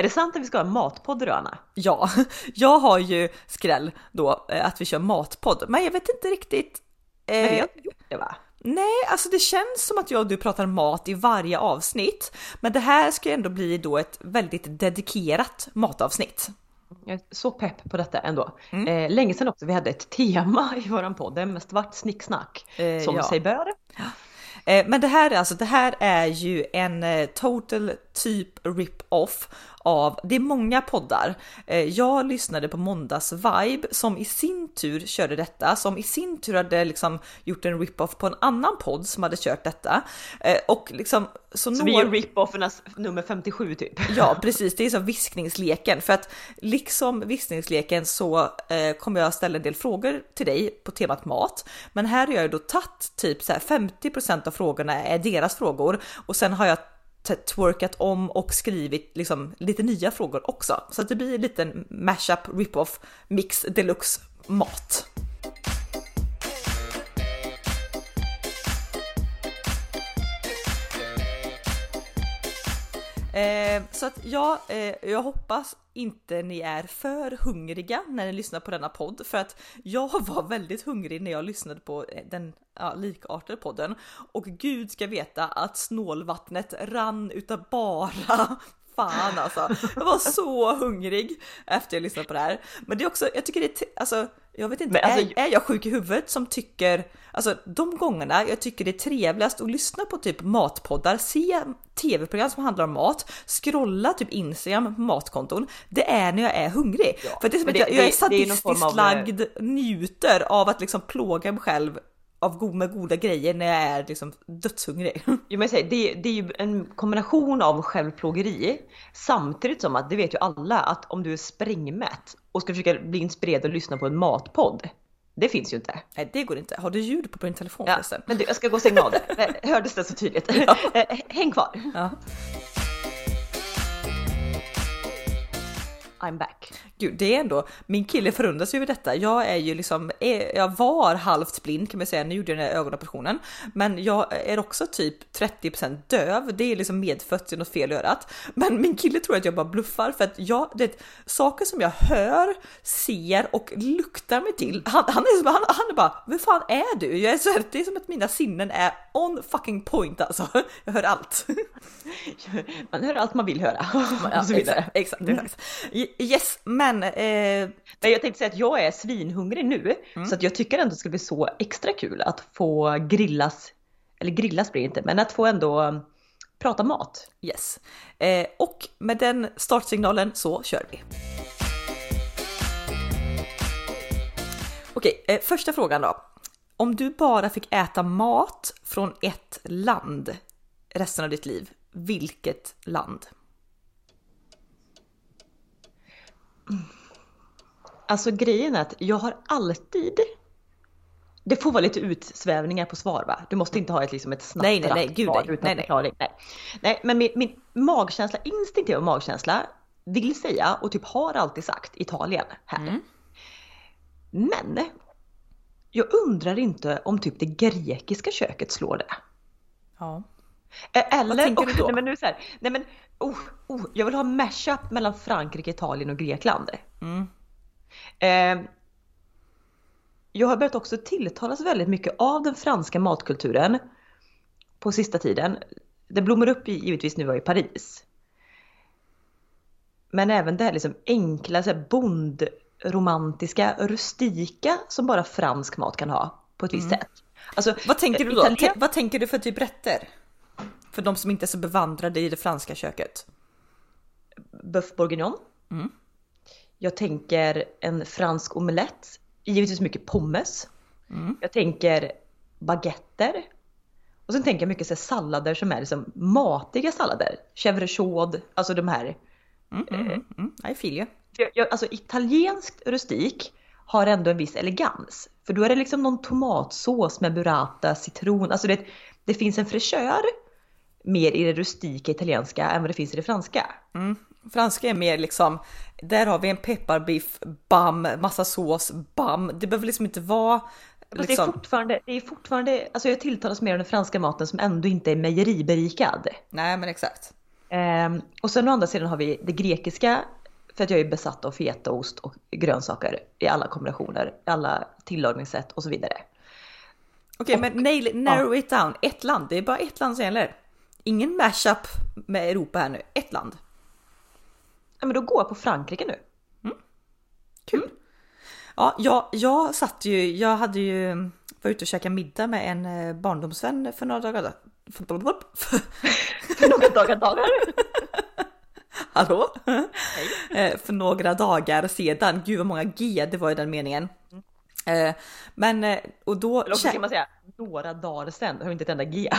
Är det sant att vi ska ha en matpodd idag Anna? Ja, jag har ju skräll då eh, att vi kör matpodd, men jag vet inte riktigt. Men vi Eh, har inte gjort det va? nej, alltså det känns som att jag och du pratar mat i varje avsnitt, men det här ska ju ändå bli då ett väldigt dedikerat matavsnitt. Jag är så pepp på detta ändå. Mm. Eh, länge sedan också vi hade ett tema i våran podd, det är mest vart snicksnack. Eh, som ja. sig bör. Eh, Men det här är alltså, det här är ju en eh, total typ rip-off av, det är många poddar. Eh, Jag lyssnade på Måndags Vibe som i sin tur körde detta, som i sin tur hade liksom gjort en rip-off på en annan podd som hade kört detta. Eh, Och liksom, så, Så vi några- är rip-offernas nummer 57 typ. Ja, precis. Det är som viskningsleken för att liksom viskningsleken så eh, kommer jag ställa en del frågor till dig på temat mat. Men här har jag ju då tagit typ så här 50% av frågorna är deras frågor och sen har jag twerkat om och skrivit liksom lite nya frågor också. Så att det blir en liten mashup, rip-off, mix deluxe mat. Eh, så att ja, eh, jag hoppas inte ni är för hungriga när ni lyssnar på denna podd för att jag var väldigt hungrig när jag lyssnade på eh, den ja, likartade podden och gud ska veta att snålvattnet rann utav bara fan alltså. Jag var så hungrig efter jag lyssnat på det här. Men det är också, jag tycker det är, alltså jag vet inte, alltså- är, är jag sjuk i huvudet som tycker, alltså de gångerna jag tycker det är trevligast att lyssna på typ matpoddar, se tv-program som handlar om mat, scrolla typ Instagram på matkonton, det är när jag är hungrig. För det är som att jag, jag är sadistiskt av, lagd, njuter av att liksom plåga mig själv av go med goda grejer när jag är liksom dödshungrig. Jo, men säger, det, det är ju en kombination av självplågeri samtidigt som att det vet ju alla att om du är sprängmätt och ska försöka bli inspirerad att lyssna på en matpodd. Det finns ju inte. Nej det går inte. Har du ljud på din telefon Ja, förresten? men du, jag ska gå och stänga av det. Eh, Hördes det så tydligt? Eh, Häng kvar. Ja. I'm back. Gud, det är ändå, min kille förundras ju över detta. Jag är ju liksom, är- jag var halvt blind kan man säga, nu gjorde jag den här ögonoperationen. Men jag är också typ 30% döv, det är liksom medfött, det är något fel i örat. Men min kille tror att jag bara bluffar för att jag, det saker som jag hör, ser och luktar mig till. Han, han, är, som- han, han är bara, vad fan är du? Jag är så det är som att mina sinnen är on fucking point alltså. Jag hör allt. Man hör allt man vill höra. Ja, och så vidare. exakt, exakt, exakt. Yes, men eh, Men jag tänkte säga att jag är svinhungrig nu. Så att jag tycker ändå det ska bli så extra kul att få grillas. Eller grillas blir det inte, men att få ändå prata mat. Yes. Eh, och med den startsignalen så kör vi. Okej, eh, första frågan då. Om du bara fick äta mat från ett land resten av ditt liv, vilket land? Alltså grejen är att jag har alltid det får vara lite utsvävningar på svar va? Du måste inte ha ett, liksom ett snabbt Nej, nej, nej, gud, svar nej. utan Nej, nej. förklaring. Nej. nej, men min, min magkänsla, instinktiva magkänsla vill säga och typ har alltid sagt Italien här. Mm. Men jag undrar inte om typ det grekiska köket slår det. Ja. Eller, tänker du då? Nej men nu så här, nej men oh, oh, jag vill ha mashup mellan Frankrike, Italien och Grekland. Mm. Eh, jag har börjat också tilltalas väldigt mycket av den franska matkulturen på sista tiden. Det blommar upp givetvis nu i Paris. Men även det här liksom enkla, så här bondromantiska, rustika som bara fransk mat kan ha på ett visst sätt. Alltså, Vad tänker du då? Italien- vad tänker du för typ rätter? För de som inte är så bevandrade i det franska köket. Bœuf bourguignon. Mm. Jag tänker en fransk omelett. Givetvis mycket pommes. Mm. Jag tänker baguetter. Och sen tänker jag mycket så sallader som är liksom matiga sallader. Chèvre alltså de här. Mm, mm, mm, mm. I feel you. Jag, jag, alltså italienskt rustik har ändå en viss elegans. För då är det liksom någon tomatsås med burrata, citron. Alltså det, det finns en fräschör mer i det rustika italienska än vad det finns i det franska. Mm. Franska är mer liksom, där har vi en pepparbiff, bam, massa sås, bam. Det behöver liksom inte vara Fast det är liksom, fortfarande, det är fortfarande, alltså jag tilltalas mer av den franska maten som ändå inte är mejeriberikad. nej men exakt. Ehm, och sen å andra sidan har vi det grekiska för att jag är besatt av fetaost och grönsaker i alla kombinationer, alla tillagningssätt och så vidare. Okej, men nail, narrow it down. Ett land, det är bara ett land som gäller. Ingen mashup med Europa här nu. Ett land. Ja, men då går jag på Frankrike nu. Kul. Ja, jag, jag satt ju, jag hade ju, var ute och käkade middag med en eh, barndomsvän för några dagar För några dagar, dagar. Hallå? Eh, för några dagar sedan. Gud vad många G det var i den meningen. Eh, Men eh, och då... Eller också kan man säga några dagar sedan, har inte ett enda G.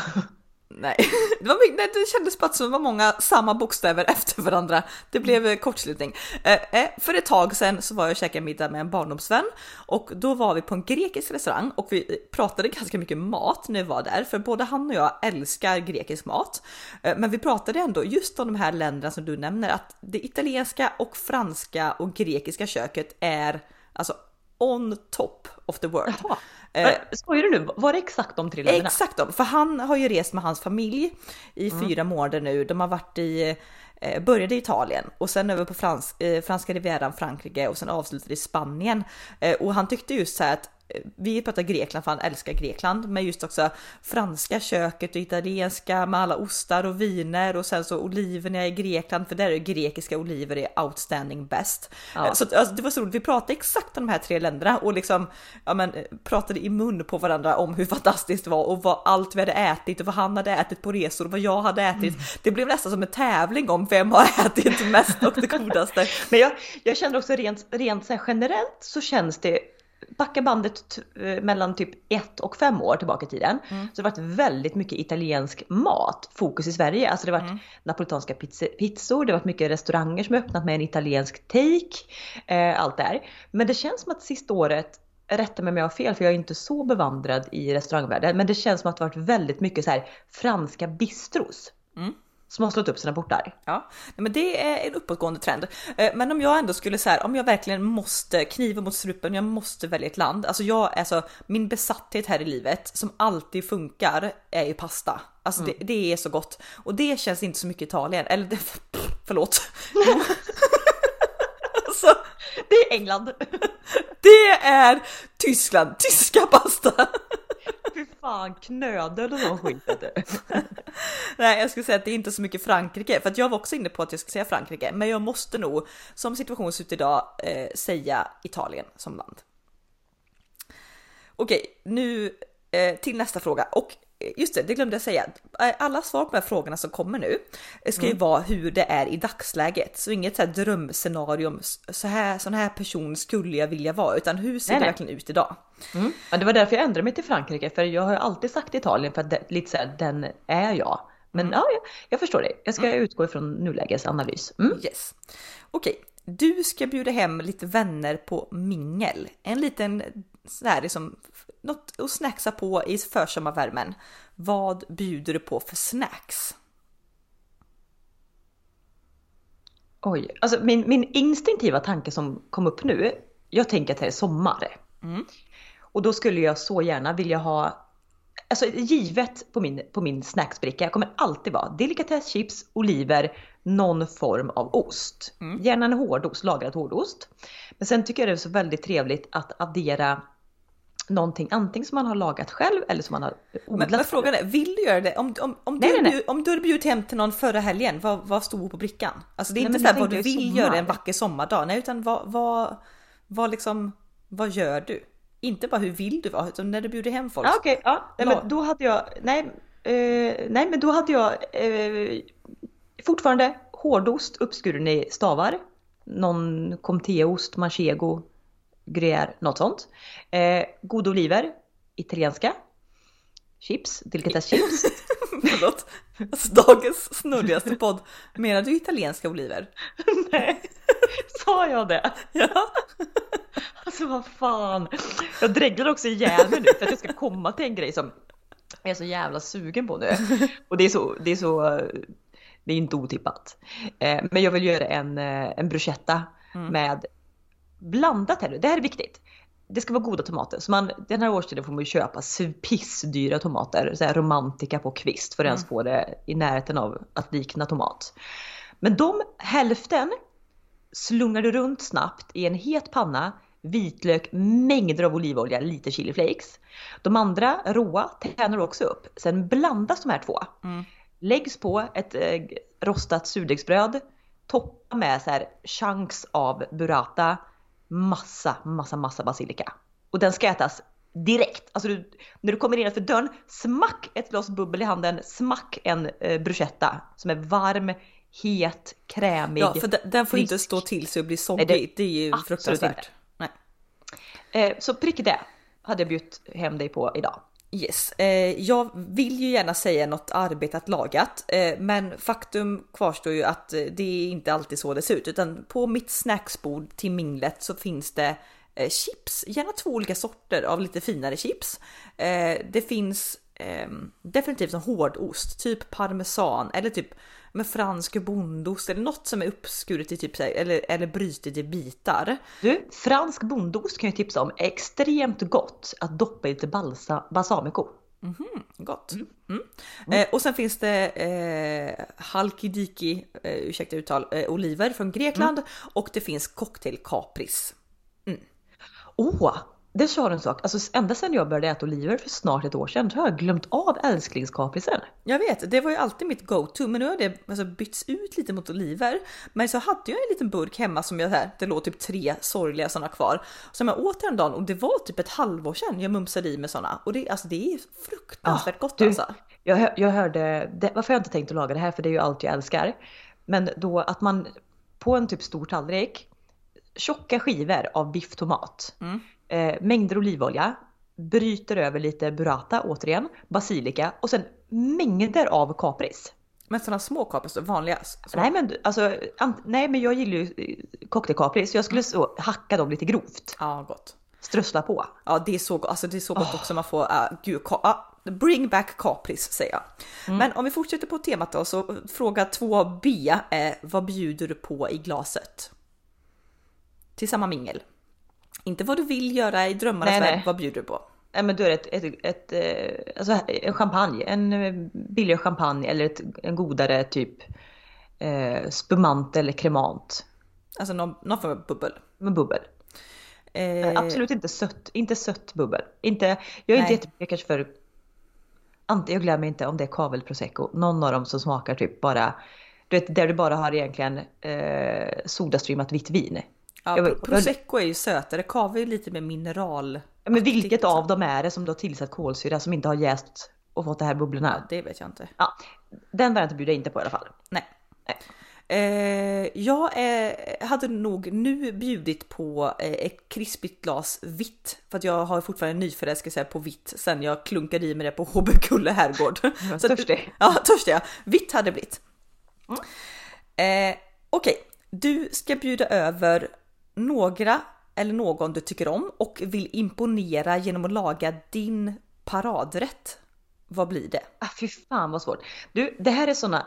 Nej, det, var, mycket- nej, det kändes bara som det var många samma bokstäver efter varandra. Det blev eh, kortslutning. Eh, eh, för ett tag sedan så var jag och käkade middag med en barndomsvän och då var vi på en grekisk restaurang och vi eh, pratade ganska mycket mat när vi var där, för både han och jag älskar grekisk mat. Eh, men vi pratade ändå just om de här länderna som du nämner, att det italienska och franska och grekiska köket är alltså on top of the world. Jaha. Eh, Skojar du nu? Var det exakt de tre länderna? Exakt de, för han har ju rest med hans familj i fyra månader nu. De har varit i, eh, började i Italien och sen över på frans, eh, franska rivieran, Frankrike och sen avslutade i Spanien. Och han tyckte just så här att vi pratar Grekland för han älskar Grekland, men just också franska köket och italienska med alla ostar och viner och sen så oliverna i Grekland, för där är grekiska oliver är outstanding best. Ja. Eh, Så alltså, det var så roligt, vi pratade exakt om de här tre länderna och liksom ja, men, eh, pratade i mun på varandra om hur fantastiskt det var och vad allt vi hade ätit och vad han hade ätit på resor och vad jag hade ätit. Det blev nästan som en tävling om vem har ätit mest och det godaste. Men jag, jag känner också rent, rent så generellt så känns det Backa bandet mellan typ ett och fem år tillbaka i tiden. Så det har varit väldigt mycket italiensk mat, fokus i Sverige. Alltså det har varit napolitanska pizza, pizzor, det har varit mycket restauranger som har öppnat med en italiensk take. Eh, allt det här. Men det känns som att sista året, rätta mig om jag har fel för jag är inte så bevandrad i restaurangvärlden. Men det känns som att det har varit väldigt mycket så här franska bistros. Som har slått upp sina portar. Ja, men det är en uppåtgående trend. Eh, Men om jag ändå skulle säga, om jag verkligen måste kniva mot strupen, jag måste välja ett land. Alltså jag, alltså min besatthet här i livet som alltid funkar är ju pasta. Alltså det, det är så gott och det känns inte så mycket Italien. Eller det, förlåt. alltså, Det är England! det är Tyskland, tyska pasta. Fy fan, knödel och sån skit. Nej, jag skulle säga att det är inte så mycket Frankrike, för att jag var också inne på att jag skulle säga Frankrike, men jag måste nog, som situationen ser ut idag, eh, säga Italien som land. Okej, nu eh, till nästa fråga och just det, det glömde jag säga. Eh, Alla svar på de här frågorna som kommer nu eh, ska ju vara hur det är i dagsläget, så inget så här drömscenario så här sån här person skulle jag vilja vara, utan hur ser Nej, det nej. verkligen ut idag? Mm. Ja, det var därför jag ändrade mig till Frankrike, för jag har ju alltid sagt Italien för att det, lite såhär, den är jag. Men ja, jag, jag förstår det. Jag ska utgå ifrån nulägesanalys. Mm. Yes. Okej, du ska bjuda hem lite vänner på mingel. En liten så här liksom något att snacksa på i försommarvärmen. Vad bjuder du på för snacks? Oj, alltså min, min instinktiva tanke som kom upp nu, jag tänker att det är sommar. Mm. Och då skulle jag så gärna vilja ha, alltså givet på min, på min snacksbricka kommer alltid vara delikatesschips, oliver, någon form av ost. Gärna en hårdost, lagrad hårdost. Men sen tycker jag det är så väldigt trevligt att addera någonting antingen som man har lagat själv eller som man har odlat Men, men frågan är, vill du göra det? Om, om, om, Nej, du, nej, nej. om du hade bjudit hem till någon förra helgen, vad, vad stod på brickan? Alltså det är inte så här vad du vill sommar. göra en vacker sommardag, nej utan vad, vad, vad liksom, vad gör du? Inte bara hur vill du vara, utan när du bjuder hem folk. Ja, okej, ja. Nej, men då hade jag, nej, eh, nej men då hade jag eh, fortfarande hårdost uppskuren i stavar. Någon comteost, manchego, gruyère, något sånt. Eh, goda oliver, italienska. Chips, delikatesschips. Förlåt. Alltså, dagens snurrigaste podd. Menar du italienska oliver? nej, sa jag det? Ja. Alltså vad fan. Jag dreglar också ihjäl mig nu för att jag ska komma till en grej som jag är så jävla sugen på nu. Och det är så, det är så, det är inte otippat. Eh, Men jag vill göra en, eh, en bruschetta med blandat här nu. Det här är viktigt. det ska vara goda tomater. Så man, den här årstiden får man ju köpa pissdyra tomater, så här romantika på kvist för att ens få det i närheten av att likna tomat. Men de hälften slungar du runt snabbt i en het panna, vitlök, mängder av olivolja, lite chiliflakes. De andra råa tärnar du också upp. Sen blandas de här två. Läggs på ett eh, rostat surdegsbröd, toppa med så här chunks av burrata, massa, massa, massa basilika. Och den ska ätas direkt. Alltså du, när du kommer innanför dörren, smack ett glas bubbel i handen, smack en eh, bruschetta som är varm, het, krämig. Ja, för den, den får inte frisk. stå till sig och bli Nej, soggig. det- Det, är ju fruktansvärt. inte. Nej. Eh, så prick det hade jag bjudit hem dig på idag. Yes, eh, jag vill ju gärna säga något arbetat lagat, eh, men faktum kvarstår ju att eh, det är inte alltid så det ser ut, utan på mitt snacksbord till minglet så finns det chips, gärna två olika sorter av lite finare chips. Det finns ehm, definitivt en hårdost, typ parmesan eller typ med fransk bondost eller något som är uppskuret i typ eller, eller brytet i bitar. Du, fransk bondost kan jag tipsa om. Extremt gott att doppa i lite balsa, balsamico. Gott. Mm. Eh, och sen finns det eh, halkidiki, eh, ursäkta uttal, eh, oliver från Grekland och det finns cocktail kapris. Åh, det sa du en sak. Alltså ända sedan jag började äta oliver för snart ett år sedan så har jag glömt av älsklingskaprisen. Jag vet, det var ju alltid mitt go-to, men nu har det alltså bytts ut lite mot oliver. Men så hade jag en liten burk hemma som jag här, det låg typ tre sorgliga sådana kvar som jag åt en dag och det var typ ett halvår sedan jag mumsade i med sådana och det, alltså, det är fruktansvärt gott du, alltså. Jag, jag hörde, det, varför har jag inte tänkt att laga det här för det är ju allt jag älskar. Men då att man på en typ stor tallrik, tjocka skivor av bifftomat, eh, mängder olivolja, bryter över lite burrata återigen, basilika och sen mängder av kapris. Men sådana små kapris, vanliga. Så, Nej men alltså, nej men jag gillar ju eh, cocktailkapris så jag skulle så hacka dem lite grovt, Ja, gott. strössla på. Ja, det är så gott. Alltså, det är så gott också. Man får, uh, gud, ah, bring back kapris säger jag. Men om vi fortsätter på temat då, så fråga 2b är vad bjuder du på i glaset? Till samma mingel. Inte vad du vill göra i drömmarnas Nej, värld, nej. vad bjuder du på? Nej men då är det ett, ett, ett, eh, alltså en champagne, en eh, billigare champagne eller ett, en godare typ eh, spumant eller kremant Alltså någon, någon form av bubbel. med bubbel. Eh, Absolut inte sött, inte sött bubbel. Inte, jag är inte jättemycket kanske för, jag glömmer inte om det är kavel prosecco, någon av dem som smakar typ bara, du vet där du bara har egentligen eh, sodastreamat vitt vin. Ja, jag- prosecco är ju sötare, kava är ju lite mer mineral. Ja, Men vilket av dem är det som du har tillsatt kolsyra som inte har jäst och fått de här bubblorna? Ja, det vet jag inte. Ja, den varianten bjuder jag inte på i alla fall. Nej. Eh, jag eh, hade nog nu bjudit på eh, ett krispigt glas vitt för att jag har fortfarande en nyförälskelse på vitt sen jag klunkade i mig det på HB Kulle herrgård. Så törstig. Ja, törstig ja. Vitt hade det blivit. Eh, Okej, du ska bjuda över några eller någon du tycker om och vill imponera genom att laga din paradrätt. Vad blir det? Ah, fy fan vad svårt. Du, det här är såna,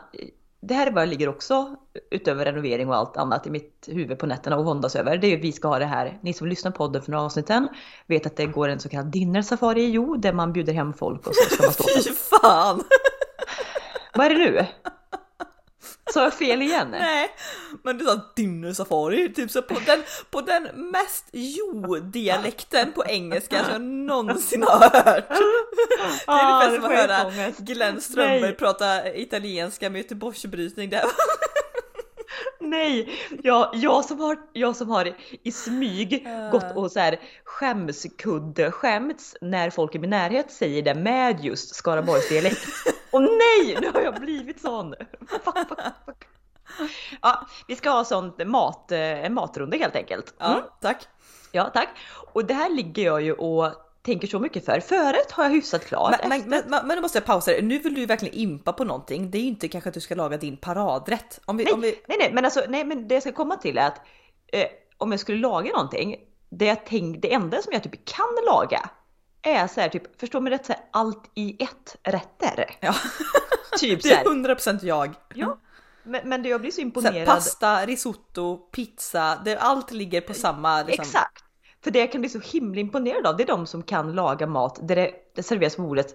det här är vad jag ligger också utöver renovering och allt annat i mitt huvud på nätterna och våndas över. Det är ju vi ska ha det här. Ni som lyssnar på podden för några avsnitten vet att det går en så kallad dinner safari i Jo där man bjuder hem folk och så ska man stå Fy fan! Vad är det nu? Sa jag fel igen? Nej, men du sa safari, typ så på den, på den mest jo-dialekten på engelska som jag någonsin har hört. Det är Ah, ungefär som att höra. Glenn Strömberg Nej. prata italienska med Göteborgsbrytning där. Nej, jag, jag, som har, jag som har i smyg gått och så här skämskudde skämts när folk i min närhet säger det med just Skaraborgsdialekt. Och nej, nu har jag blivit sån! Fuck, fuck, fuck. Ja, vi ska ha sånt mat, eh, en matrunda helt enkelt. Mm. Ja, tack. Ja, tack. Och det här ligger jag ju och tänker så mycket för. Förut har jag hyfsat klart. Men, men, men, men, nu måste jag pausa det. Nu vill du verkligen impa på någonting. Det är ju inte kanske att du ska laga din paradrätt. Om vi, Nej, om vi, nej, nej, men alltså, nej, men det jag ska komma till är att eh, om jag skulle laga någonting, det jag tänk, det enda som jag typ kan laga är så här typ, förstår mig rätt, så här, allt i ett rätter. ja, Typ så det är här. 100% jag. Ja, men, men det jag blir så Så här, imponerad. pasta, risotto, pizza, det, allt ligger på samma... Liksom, Exakt. För det jag kan bli så himla imponerad av, det är de som kan laga mat där det, det serveras på bordet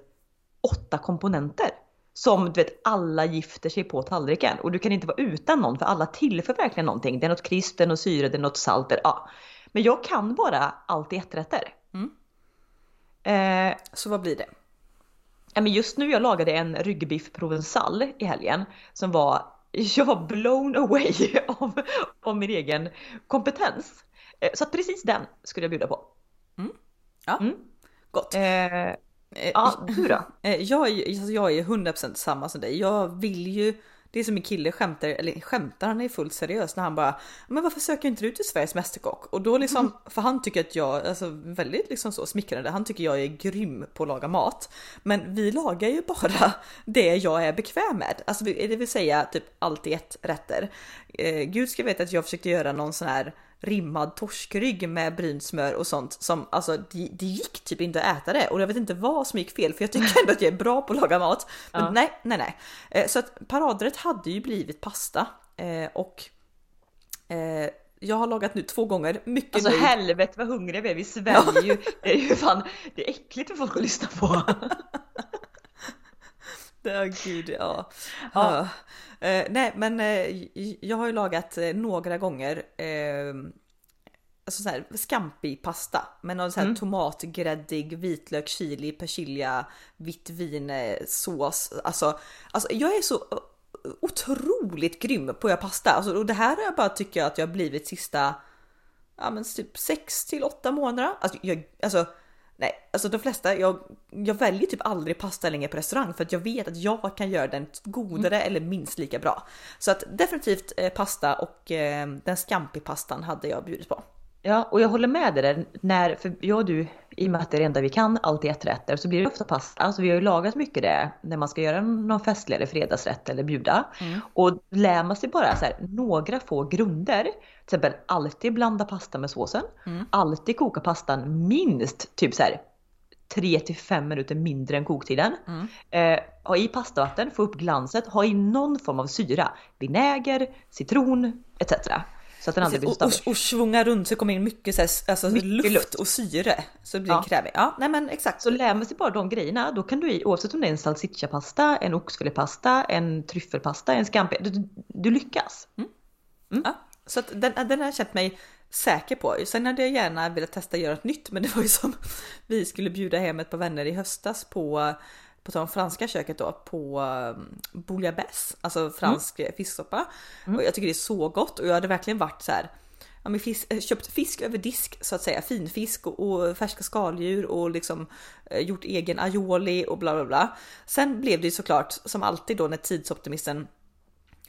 åtta komponenter. Som du vet, alla gifter sig på tallriken. Och du kan inte vara utan någon för alla tillför verkligen någonting. Det är något krisp, det är något syre, det är något salt. Ja. Men jag kan bara allt i etträtter. Mm. Eh, Så vad blir det? Ja, men just nu jag lagade en ryggbiff provençal i helgen som var, jag var blown away av, av min egen kompetens. Eh, Så att precis den skulle jag bjuda på. Ja, Mm. gott. Eh, Eh, ja, du då? Eh, Jag är, ju- alltså jag är 100% samma som dig. Jag vill ju, det är som min kille skämtar, eller skämtar, han är fullt seriös när han bara Men varför söker inte du till Sveriges Mästerkock? Och då liksom, för han tycker att jag, alltså väldigt liksom så smickrande, han tycker jag är grym på att laga mat. Men vi lagar ju bara det jag är bekväm med. Alltså det vill säga typ allt i ett rätter. Eh, Gud ska veta att jag försökte göra någon sån här rimmad torskrygg med brynt smör och sånt som alltså det, det gick typ inte att äta det och jag vet inte vad som gick fel för jag tycker ändå att jag är bra på att laga mat. Men Ja. nej, nej, nej. Eh, Så att paradrätt hade ju blivit pasta eh, och eh, jag har lagat nu två gånger. Mycket Alltså nöjd. helvete vad hungriga vi är, vi sväljer ju. Det är ju fan, det är äckligt för folk att lyssna på. Ja, gud ja. Ja. ja. Eh, nej, men eh, jag har ju lagat eh, några gånger eh, alltså så här scampi pasta med någon så här Mm. tomatgräddig vitlök, chili, persilja, vitt vin eh, sås. Alltså, alltså jag är så otroligt grym på att göra pasta. Alltså, och det här har jag bara tycker jag att jag har blivit sista ja, men typ 6 till 8 månader. Alltså, jag, alltså Nej, alltså de flesta, jag, jag väljer typ aldrig pasta längre på restaurang för att jag vet att jag kan göra den godare eller minst lika bra. Så att definitivt eh, pasta och eh, den scampi-pastan hade jag bjudit på. Ja, och jag håller med dig där. När, för jag och du, i och med att det är det enda vi kan, alltid ett rätter, så blir det ofta pasta. Alltså vi har ju lagat mycket det när man ska göra någon festlig eller fredagsrätt eller bjuda. Och lär man sig bara så här, några få grunder, till exempel alltid blanda pasta med såsen, alltid koka pastan minst typ så här 3 till 5 minuter mindre än koktiden. Eh, ha i pastavatten, få upp glanset, ha i någon form av syra. Vinäger, citron etc. Så att den aldrig blir Och, och, och svunga runt så kommer in mycket, så här, alltså, Mycket luft, luft. och syre. Så det blir Ja. krämigt. Ja, nej men exakt. Så lär man sig bara de grejerna, då kan du i, oavsett om det är en salsichapasta, en oxfilépasta, en tryffelpasta, en scampi, du, du lyckas. Ja, så den, den har jag känt mig säker på. Sen hade jag gärna velat testa att göra något nytt, men det var ju som vi skulle bjuda hem ett par vänner i höstas på på tal om franska köket då på um, bouillabaisse, alltså fransk fisksoppa. Och jag tycker det är så gott och jag hade verkligen varit så här. Ja, fisk, eh, köpt fisk över disk så att säga, finfisk och, och färska skaldjur och liksom eh, gjort egen aioli och bla bla bla. Sen blev det ju såklart som alltid då när tidsoptimisten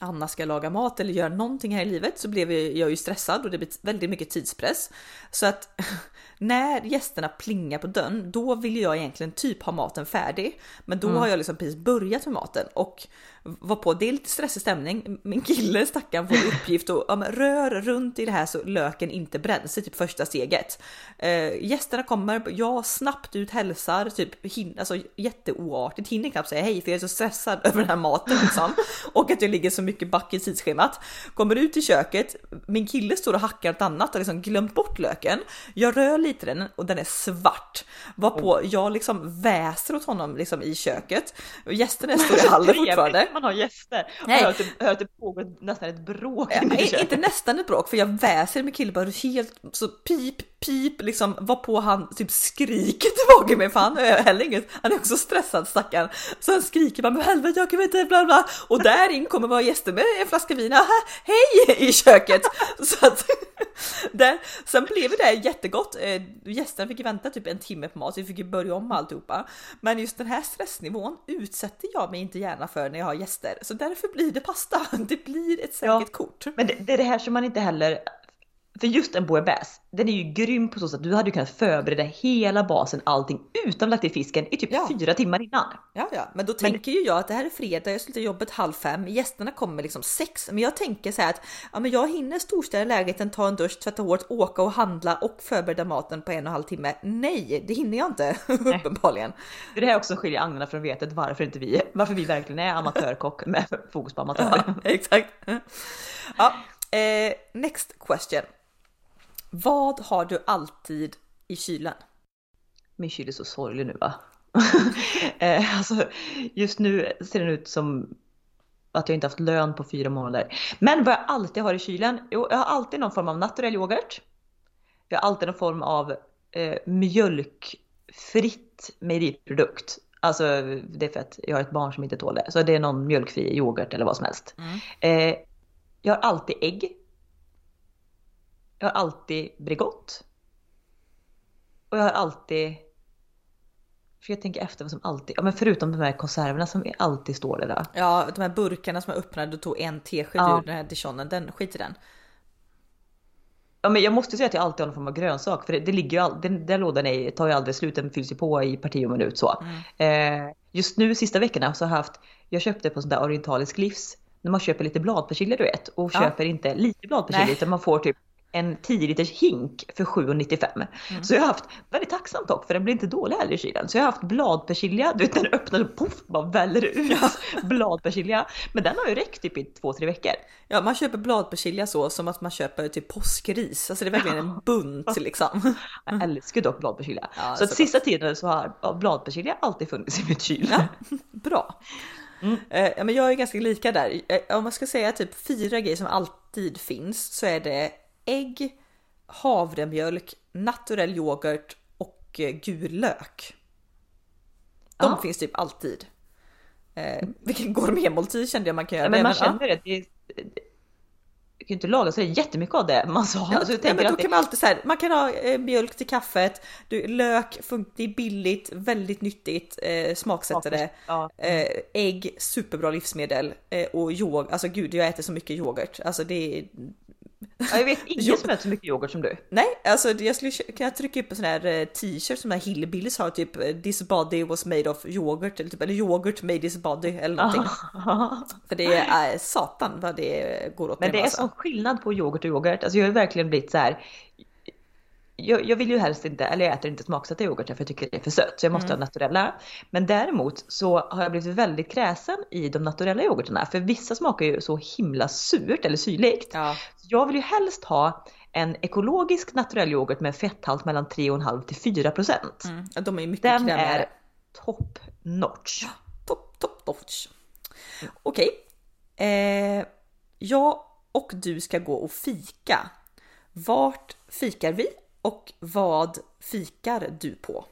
Anna ska laga mat eller göra någonting här i livet så blev jag ju stressad och det blir väldigt mycket tidspress. Så att när gästerna plingar på dörren, då vill jag egentligen typ ha maten färdig. Men då har jag liksom precis börjat med maten och var på, det är lite stressig stämning. Min kille stackaren får uppgift att ja, rör runt i det här så löken inte bränns, det är typ första steget. Eh, gästerna kommer, jag snabbt ut hälsar, typ hin, alltså jätteoartigt, hinner knappt säga hej för jag är så stressad över den här maten liksom. Och att jag ligger så mycket back i tidsschemat. Kommer ut i köket, min kille står och hackar något annat och liksom glömt bort löken. Jag rör lite den och den är svart. Varpå jag liksom väser åt honom liksom i köket. Gästerna står i hallen fortfarande. Man har gäster. Nej. Och hör att, det, pågår nästan ett bråk Nej, köket. inte nästan ett bråk för jag väser med bara helt så pip pip liksom var på han typ skriker tillbaka mig för han är heller inget, han är också stressad stackaren. Så han skriker bara men helvete jag kan inte bla bla och där in kommer våra gäster med en flaska vin, hej i köket. Så att där, sen blev det jättegott. Eh, Gästerna fick vänta typ en timme på mat så vi fick börja om alltihopa. Men just den här stressnivån utsätter jag mig inte gärna för när jag har gäster så därför blir det pasta. Det blir ett säkert Ja. kort. Men det, det är det här som man inte heller... För just en bouillabaisse, den är ju grym på så sätt att du hade ju kunnat förbereda hela basen, allting utan lagt i fisken i typ Ja. fyra timmar innan. Ja, ja, men då tänker ju jag att det här är fredag, jag slutar jobbet halv fem, gästerna kommer liksom sex, men jag tänker så här att ja, men jag hinner storstäda lägenheten, ta en dusch, tvätta håret, åka och handla och förbereda maten på en och en halv timme. Nej, det hinner jag inte uppenbarligen. Det är det här också skiljer agnarna från vetet varför inte vi, varför vi verkligen är amatörkock med fokus på amatör. Ja, exakt. Ja, eh, next question. Vad har du alltid i kylen? Min kyl är så sorglig nu va? Eh, alltså, just nu ser den ut som att jag inte haft lön på fyra månader. Men vad jag alltid har i kylen? Jo, jag har alltid någon form av naturell yoghurt. Jag har alltid någon form av eh, mjölkfritt mejeriprodukt. Alltså det är för att jag har ett barn som inte tål det. Så det är någon mjölkfri yoghurt eller vad som helst. Mm. Eh, jag har alltid ägg. Jag har alltid Bregott. Och jag har alltid... För jag tänker efter vad som alltid... Ja men förutom de här konserverna som alltid står där. Ja, de här burkarna som jag öppnade och tog en tesked Ja. ur den här dijonen, den skit i den. Ja men jag måste säga att jag alltid har någon form av grönsak. För det, det ligger ju all, den där lådan är, tar ju aldrig slut, den fylls ju på i parti och minut så. Mm. Eh, just nu sista veckorna så har jag haft, jag köpte på sån där orientalisk livs, när man köper lite bladpersilja du vet. Och Ja. köper inte lite bladpersilja utan man får typ en 10 liters hink för 7,95. Mm. Så jag har haft, väldigt tacksamt dock för den blir inte dålig heller i kylen. Så jag har haft bladpersilja, du vet den öppnar och poff bara väller ut bladpersilja. Men den har ju räckt typ i två, tre veckor. Ja, man köper bladpersilja så som att man köper typ påskris. Alltså det är verkligen en bunt liksom. Jag älskar dock bladpersilja. Ja, så att sista tiden så har ja, bladpersilja alltid funnits i mitt kyl. Ja, bra. Eh, ja, men jag är ganska lika där. Eh, Om man ska säga typ fyra grejer som alltid finns så är det ägg, havremjölk, naturell yoghurt och eh, gul lök. De Ja. finns typ alltid. Eh, vilken gourmetmåltid kände jag man kan göra. Ja, men man känner det. det är, du kan ju inte laga så det är jättemycket av det man sa. Ja, alltså, ja, men då kan man alltid så här, man kan ha eh, mjölk till kaffet, du, lök, det är billigt, väldigt nyttigt, eh, smaksättare, Ja. eh, ägg, superbra livsmedel eh, och yoghurt, alltså gud jag äter så mycket yoghurt, alltså det är, ja, jag vet ingen som äter så mycket yoghurt som du. nej alltså jag skulle kunna trycka upp en sån här eh, t-shirt som här hillbillies har, typ eh, this body was made of yoghurt eller typ eller yoghurt made this body eller någonting. För det är eh, satan vad det går åt Men det är alltså. sån skillnad på yoghurt och yoghurt. Alltså jag har verkligen blivit så här. Jag, jag vill ju helst inte, eller jag äter inte smaksatta yoghurtar för jag tycker det är för sött. Så jag måste ha naturella. Men däremot så har jag blivit väldigt kräsen i de naturella yoghurtarna. För vissa smakar ju så himla surt eller syrligt. Ja, Jag vill ju helst ha en ekologisk naturell yoghurt med fetthalt mellan 3,5 till 4 procent. mm, de är mycket Den krämigare. är top notch. Top, top notch. Okej. Eh, jag och du ska gå och fika. Vart fikar vi och vad fikar du på?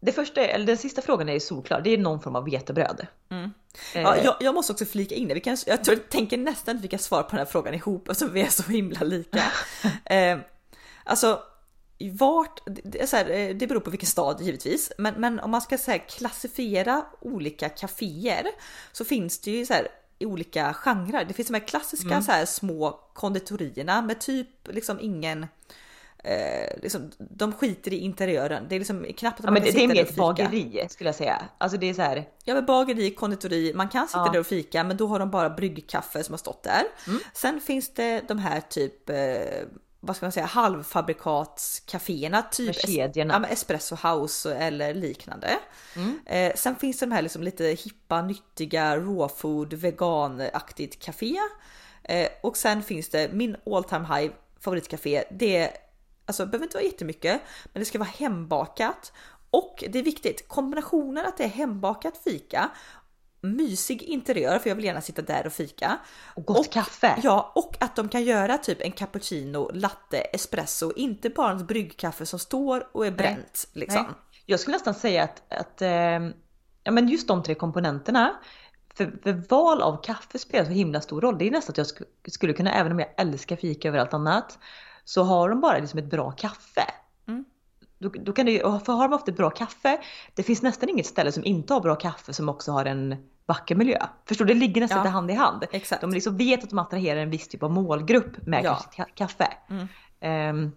Det första, eller den sista frågan är ju solklar. Det är någon form av vetebröd. Mm. Eh, Ja, jag, jag måste också flika in det. Vi kan, jag tror, tänker nästan att vi kan svara på den här frågan ihop eftersom vi är så himla lika. eh, alltså, vart, det, så här, eh, det beror på vilken stad givetvis, men, men om man ska så här, klassifiera olika kaféer så finns det ju så här olika genrer. Det finns de här klassiska så här, små konditorierna med typ liksom ingen Eh, liksom, de skiter i interiören. Det är liksom knappt att Ja, man kan det, det är sitta mer ett bageri skulle jag säga. Alltså det är så här. Ja men bageri, konditori, man kan sitta Ja. där och fika men då har de bara bryggkaffe som har stått där. Mm. Sen finns det de här typ, eh, vad ska man säga, halvfabrikatscaféerna. Typ kedjorna. ja, espresso house eller liknande. Mm. Eh, sen finns det de här liksom lite hippa, nyttiga, raw food, veganaktigt café. Eh, och sen finns det min all time high favoritcafé. Det är, alltså det behöver inte vara jättemycket, men det ska vara hembakat. Och det är viktigt, kombinationen att det är hembakat fika, mysig interiör, för jag vill gärna sitta där och fika. Och gott kaffe. Ja, och att de kan göra typ en cappuccino, latte, espresso, inte bara ett bryggkaffe som står och är bränt. Liksom. Nej. Jag skulle nästan säga att, att eh, ja, men just de tre komponenterna. För, för val av kaffe spelar så himla stor roll. Det är nästan att jag sk- skulle kunna, även om jag älskar fika över allt annat, så har de bara liksom ett bra kaffe. Mm. Då, då kan det, och för har de haft ett bra kaffe, det finns nästan inget ställe som inte har bra kaffe som också har en vacker miljö. Förstår du? Det ligger nästan Ja. hand i hand. Exakt. De liksom vet att de attraherar en viss typ av målgrupp med Ja. ka- kaffe. Mm. Ehm,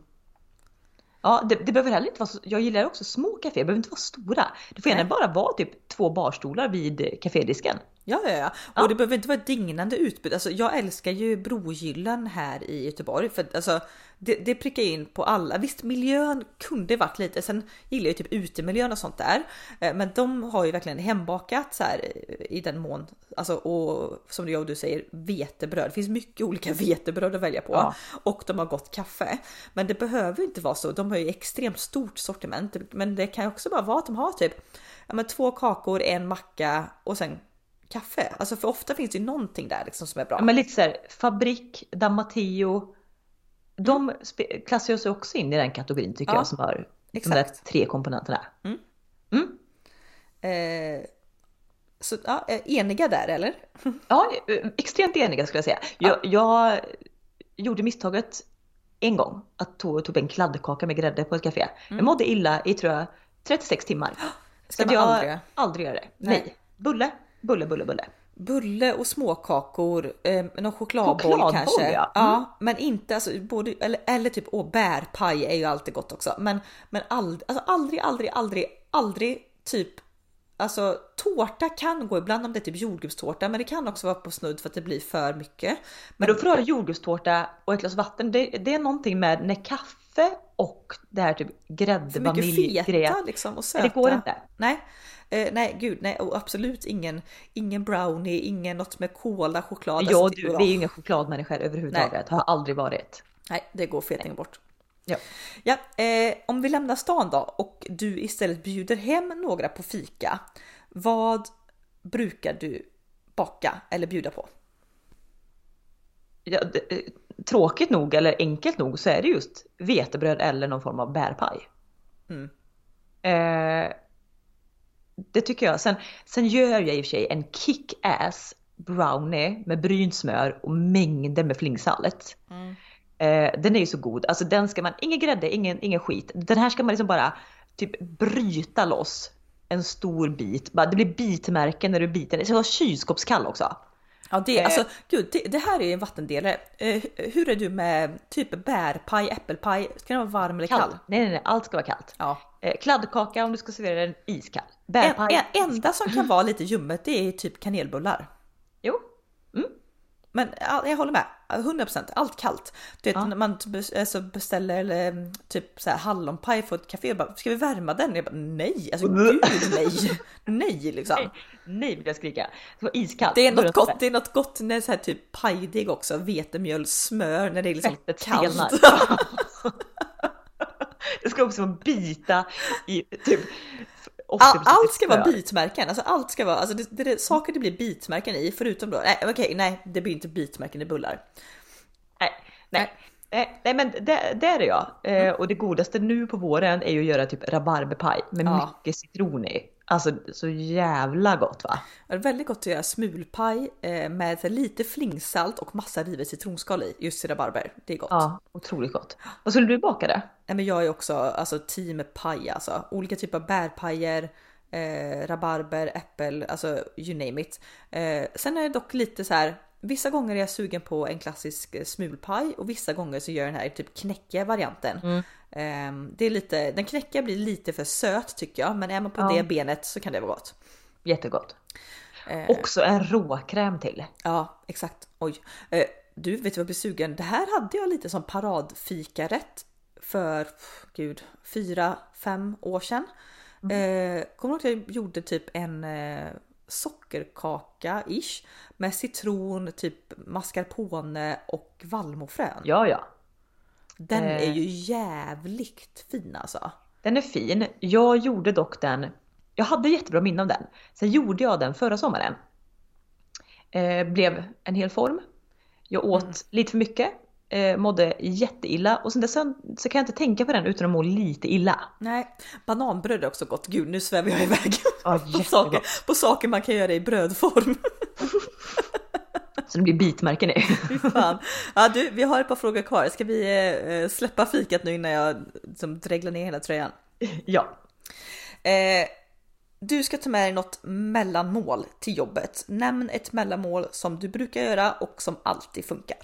ja, det, det behöver heller inte vara så, jag gillar också små kaféer, det behöver inte vara stora. Det får gärna bara vara typ två barstolar vid kafédisken. Ja, ja, ja. Ja. Och det behöver inte vara ett dignande utbud. Alltså, jag älskar ju Brogyllen här i Göteborg för alltså, det, det prickar in på alla. Visst, miljön kunde varit lite. Sen gillar jag ju typ utemiljön och sånt där, Eh, men de har ju verkligen hembakat så här eh, i den mån. Alltså, och som jag och du säger vetebröd. Det finns mycket olika vetebröd att välja på Ja. och de har gott kaffe. Men det behöver ju inte vara så. De har ju extremt stort sortiment, men det kan ju också bara vara att de har typ ja, men två kakor, en macka och sen kaffe. Alltså för ofta finns det ju någonting där liksom som är bra. Ja, men lite så här, Fabrik, Damateo. De spe- klassar sig också in i den kategorin tycker Ja, jag som har de exakt. där tre komponenterna. Eh, så ja, eh, eniga där eller? Ja, eh, extremt eniga skulle jag säga. Jag, jag gjorde misstaget en gång att ta tog en kladdkaka med grädde på ett café. Jag mådde illa i tror jag 36 timmar. Ska Så man jag aldrig? aldrig göra det. Nej. Nej. Bulle, bulle, bulle, bulle. Bulle och småkakor, eh, någon chokladboll, Chokladboll, kanske. ja. Mm. men inte alltså både eller, eller typ åh, bärpaj är ju alltid gott också. Men, men aldrig, alltså aldrig, aldrig, aldrig, aldrig typ Alltså tårta kan gå ibland om det är typ jordgubbstårta, men det kan också vara på snudd för att det blir för mycket. Men då får du ha jordgubbstårta och ett glas vatten. Det, det är någonting med när kaffe och det här typ grädde, för mycket vaniljgrejen. feta liksom och söta. Nej, det går inte. Nej, eh, nej gud nej och absolut ingen, ingen brownie, ingen något med kola, choklad. Ja, Alltså, du, vi är ju inga chokladmänniskor överhuvudtaget. Har aldrig varit. Nej, det går fetingen bort. Ja. Ja, eh, om vi lämnar stan då och du istället bjuder hem några på fika. Vad brukar du baka eller bjuda på? Ja, det, eh, tråkigt nog eller enkelt nog så är det just vetebröd eller någon form av bärpaj. Mm. Eh, det tycker jag. Sen, sen gör jag i och för sig en kick-ass brownie med brynt smör och mängder med flingsalt. Mm. Eh, den är ju så god. Alltså den ska man, ingen grädde, ingen, ingen skit. Den här ska man liksom bara typ bryta loss en stor bit. Bara, det blir bitmärken när du biter. Det ska vara kylskåpskall också. Ja, det, Eh. alltså, gud, det, det här är en vattendelare. Eh, hur är du med typ bärpaj, äppelpaj? Ska den vara varm eller kall? Kallt. Nej, nej, nej, allt ska vara kallt. Ja. Eh, kladdkaka om du ska servera den iskall. En, Bärpaj. en, enda som kan vara lite ljummet det är typ kanelbullar. Men jag håller med, 100% allt kallt. Du vet Ja. när man bes- alltså beställer eller, typ så här hallonpaj på ett café och bara ska vi värma den? Jag bara nej, alltså gud nej, nej liksom. Nej, nej vill jag skrika. Det var iskallt. Det är något gott, det är något gott när så här typ pajdeg också, vetemjöl, smör när det är liksom Fettet kallt. det ska också bita i typ 80% All, allt ska vara bitmärken, alltså allt ska vara, alltså det, det, det, saker det blir bitmärken i förutom då, nej okej, nej det blir inte bitmärken i bullar. Nej, nej. Nej, nej men det, det är det ja. Eh, och det godaste nu på våren är ju att göra typ rabarberpaj med Ja. mycket citron i. Alltså så jävla gott va? Det är väldigt gott att göra smulpaj eh, med lite flingsalt och massa rivet citronskal i, just i rabarber. Det är gott. Ja, otroligt gott. Vad skulle du baka det? Nej, men jag är också alltså, team paj alltså. Olika typer av bärpajer, eh, rabarber, äppel, alltså you name it. Eh, sen är det dock lite så här. Vissa gånger är jag sugen på en klassisk eh, smulpaj och vissa gånger så gör jag den här typ knäckiga varianten. Eh, det är lite, den knäckiga blir lite för söt tycker jag, men är man på Ja. det benet så kan det vara gott. Jättegott. Eh, Också en råkräm till. Ja, exakt. Oj. Eh, du, vet du vad jag blir sugen? Det här hade jag lite som paradfikarätt för, gud, fyra, fem år sedan. Eh, kommer du ihåg att jag gjorde typ en eh, sockerkaka-ish med citron, typ mascarpone och vallmofrön. Ja, ja. Den Eh. är ju jävligt fin alltså. Den är fin. Jag gjorde dock den. Jag hade jättebra minne av den. Sen gjorde jag den förra sommaren. Eh, blev en hel form. Jag åt Mm. lite för mycket. Eh, mådde jätteilla och sen dess så kan jag inte tänka på den utan att må lite illa. Nej, bananbröd är också gott. Gud, nu svävar jag iväg Ja, på, saker, på saker man kan göra i brödform. Så det blir bitmärken i. Ja du, vi har ett par frågor kvar. Ska vi eh, släppa fikat nu innan jag som dreglar ner hela tröjan? ja. Eh, du ska ta med dig något mellanmål till jobbet. Nämn ett mellanmål som du brukar göra och som alltid funkar.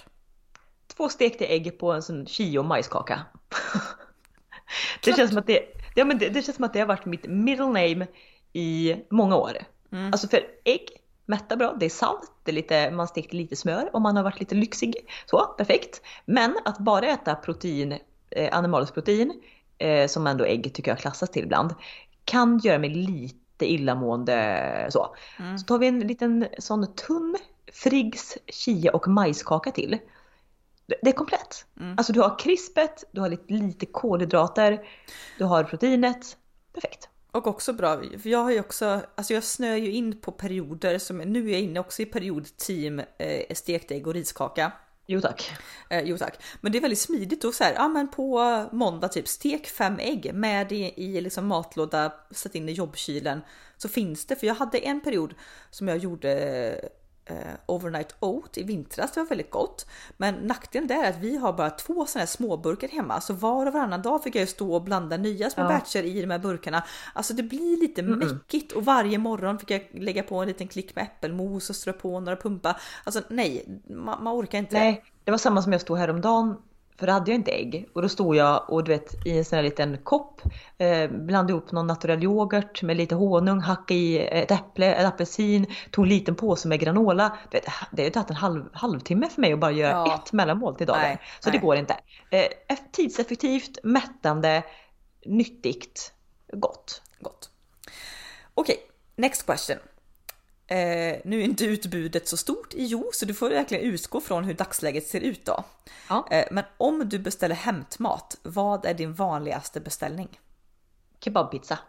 Två stekta ägg på en sån chio majskaka. det, känns som att det, ja, men det, det känns som att det har varit mitt middle name i många år. Mm. Alltså för ägg, mättar bra, det är salt, det är lite, man stekte lite smör om man har varit lite lyxig. Så, perfekt. Men att bara äta protein, eh, animaliskt protein, eh, som ändå ägg tycker jag klassas till ibland, kan göra mig lite illamående så. Mm. Så tar vi en liten sån tunn Friggs, chia och majskaka till. Det är komplett. Mm. Alltså du har krispet, du har lite, lite kolhydrater, du har proteinet. Perfekt. Och också bra, för jag har ju också, alltså jag snöar ju in på perioder som, nu är jag inne också i period team eh, stekt ägg och riskaka. Jo tack. Eh, jo tack. Men det är väldigt smidigt och så här, ja men på måndag typ stek fem ägg med i, i liksom matlåda, sätt in i jobbkylen. Så finns det, för jag hade en period som jag gjorde overnight oat i vintras. Det var väldigt gott. Men nackdelen där är att vi har bara två sådana här småburkar hemma. Så var och varannan dag fick jag stå och blanda nya små ja. batcher i de här burkarna. Alltså det blir lite mm -mm. mäckigt och varje morgon fick jag lägga på en liten klick med äppelmos och strö på några pumpar. Alltså nej, man, man orkar inte. Nej, det var samma som jag stod häromdagen för då hade jag inte ägg och då stod jag och du vet i en sån här liten kopp eh, blandade ihop någon naturell yoghurt med lite honung, hackade i ett äpple, en apelsin, tog en liten påse med granola. Du vet, det har ju tagit en halv, halvtimme för mig att bara göra ja. ett mellanmål till dagen. Nej, så nej. det går inte. Eh, tidseffektivt, mättande, nyttigt, gott. Gott. Okej, okay, next question. Eh, nu är inte utbudet så stort i Jo, så du får verkligen utgå från hur dagsläget ser ut då. Ja. Eh, men om du beställer hämtmat, vad är din vanligaste beställning? Kebabpizza.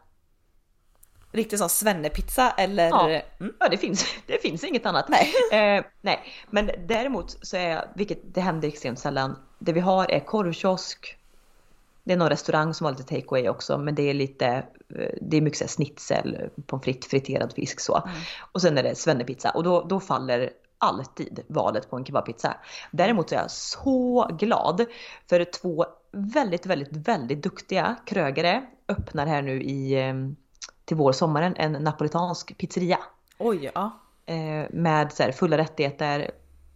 Riktigt som svennepizza eller? Ja, mm. ja det, finns, det finns inget annat. Nej. Eh, nej, men däremot så är, vilket det händer extremt sällan, det vi har är korvkiosk, det är någon restaurang som har lite takeaway också, men det är lite, eh, det är mycket såhär snitsel, pommes frites, friterad fisk så. Mm. Och sen är det svennepizza och då, då faller alltid valet på en kebabpizza. Däremot är jag så glad för två väldigt, väldigt, väldigt duktiga krögare öppnar här nu i, ehm, till vår sommaren en napolitansk pizzeria. Oj, ja. Eh, med så här fulla rättigheter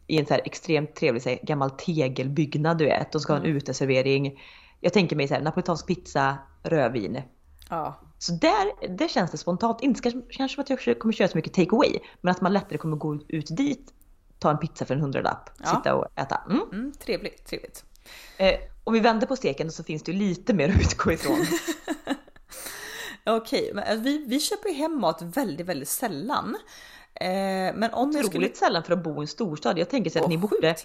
i en så här extremt trevlig så här, gammal tegelbyggnad du vet. De ska ha en mm. uteservering jag tänker mig så här, napolitansk pizza, rödvin. Ja. Så där, där känns det spontant, inte kanske, kanske som att jag kommer köra så mycket take away, men att man lättare kommer gå ut dit, ta en pizza för en hundralapp, ja. sitta och äta. Mm. Mm, trevligt, trevligt. Eh, om vi vänder på steken så finns det ju lite mer att utgå ifrån. Okej, men alltså, vi, vi köper ju hem mat väldigt, väldigt sällan. Eh, men om Otroligt skulle... sällan för att bo i en storstad. Jag tänker så att oh, ni borde,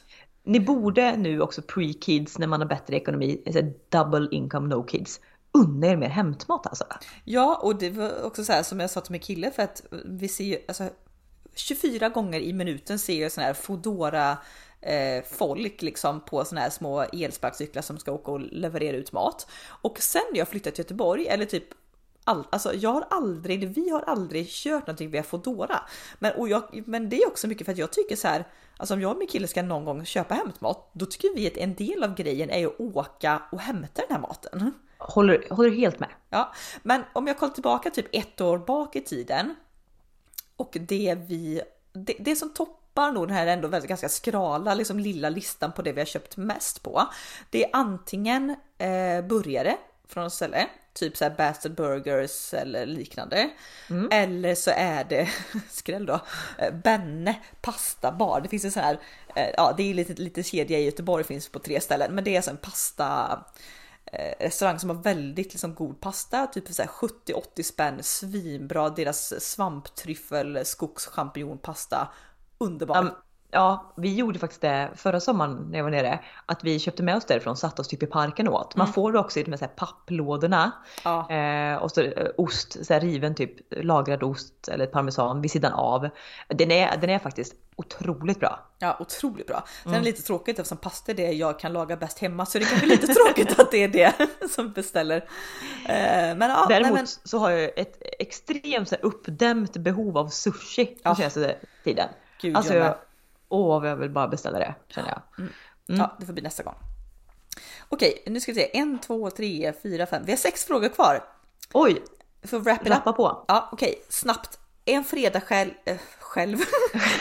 ni borde nu också pre-kids när man har bättre ekonomi, alltså double income no kids. Unna er mer hämtmat alltså. Ja, och det var också så här som jag sa till min kille för att vi ser ju alltså 24 gånger i minuten ser jag sån här Fodora eh, folk liksom på såna här små elsparkcyklar som ska åka och leverera ut mat. Och sen när jag flyttat till Göteborg eller typ all, alltså jag har aldrig, vi har aldrig kört någonting via Fodora. Men, och jag, men det är också mycket för att jag tycker så här, alltså om jag och min kille ska någon gång köpa hämtmat, då tycker vi att en del av grejen är att åka och hämta den här maten. Håller, håller helt med. Ja, men om jag kollar tillbaka typ ett år bak i tiden och det vi, det, det som toppar nog den här ändå väldigt ganska skrala liksom lilla listan på det vi har köpt mest på. Det är antingen eh, burgare från ett ställe typ så här Bastard Burgers eller liknande. Mm. Eller så är det, skräll då, eh, Benne Pasta Bar. Det finns en sån här, eh, ja det är lite, lite kedja i Göteborg, finns på tre ställen, men det är alltså en pasta eh, restaurang som har väldigt liksom, god pasta, typ 70-80 spänn, svinbra, deras svamptryffel, skogschampinjonpasta, underbar. Um, Ja, vi gjorde faktiskt det förra sommaren när jag var nere. Att vi köpte med oss därifrån, satte oss typ i parken åt. Man mm. får det också i de här papplådorna. Ja. Eh, och så eh, ost, så här riven typ lagrad ost eller parmesan vid sidan av. Den är, den är faktiskt otroligt bra. Ja, otroligt bra. Sen mm. är det lite tråkigt eftersom pasta är det jag kan laga bäst hemma så det kan bli lite tråkigt att det är det som beställer. Eh, men, ja, Däremot nej, men... så har jag ett extremt så här, uppdämt behov av sushi den ja. senaste tiden. Gud, alltså, jag åh vad jag vill bara beställa det känner jag. Mm. Mm. Ja, det får bli nästa gång. Okej, nu ska vi se. En, två, tre, fyra, fem. Vi har sex frågor kvar. Oj! För wrap Rappa på. Ja, okej, snabbt. En fredag själv, äh, själv.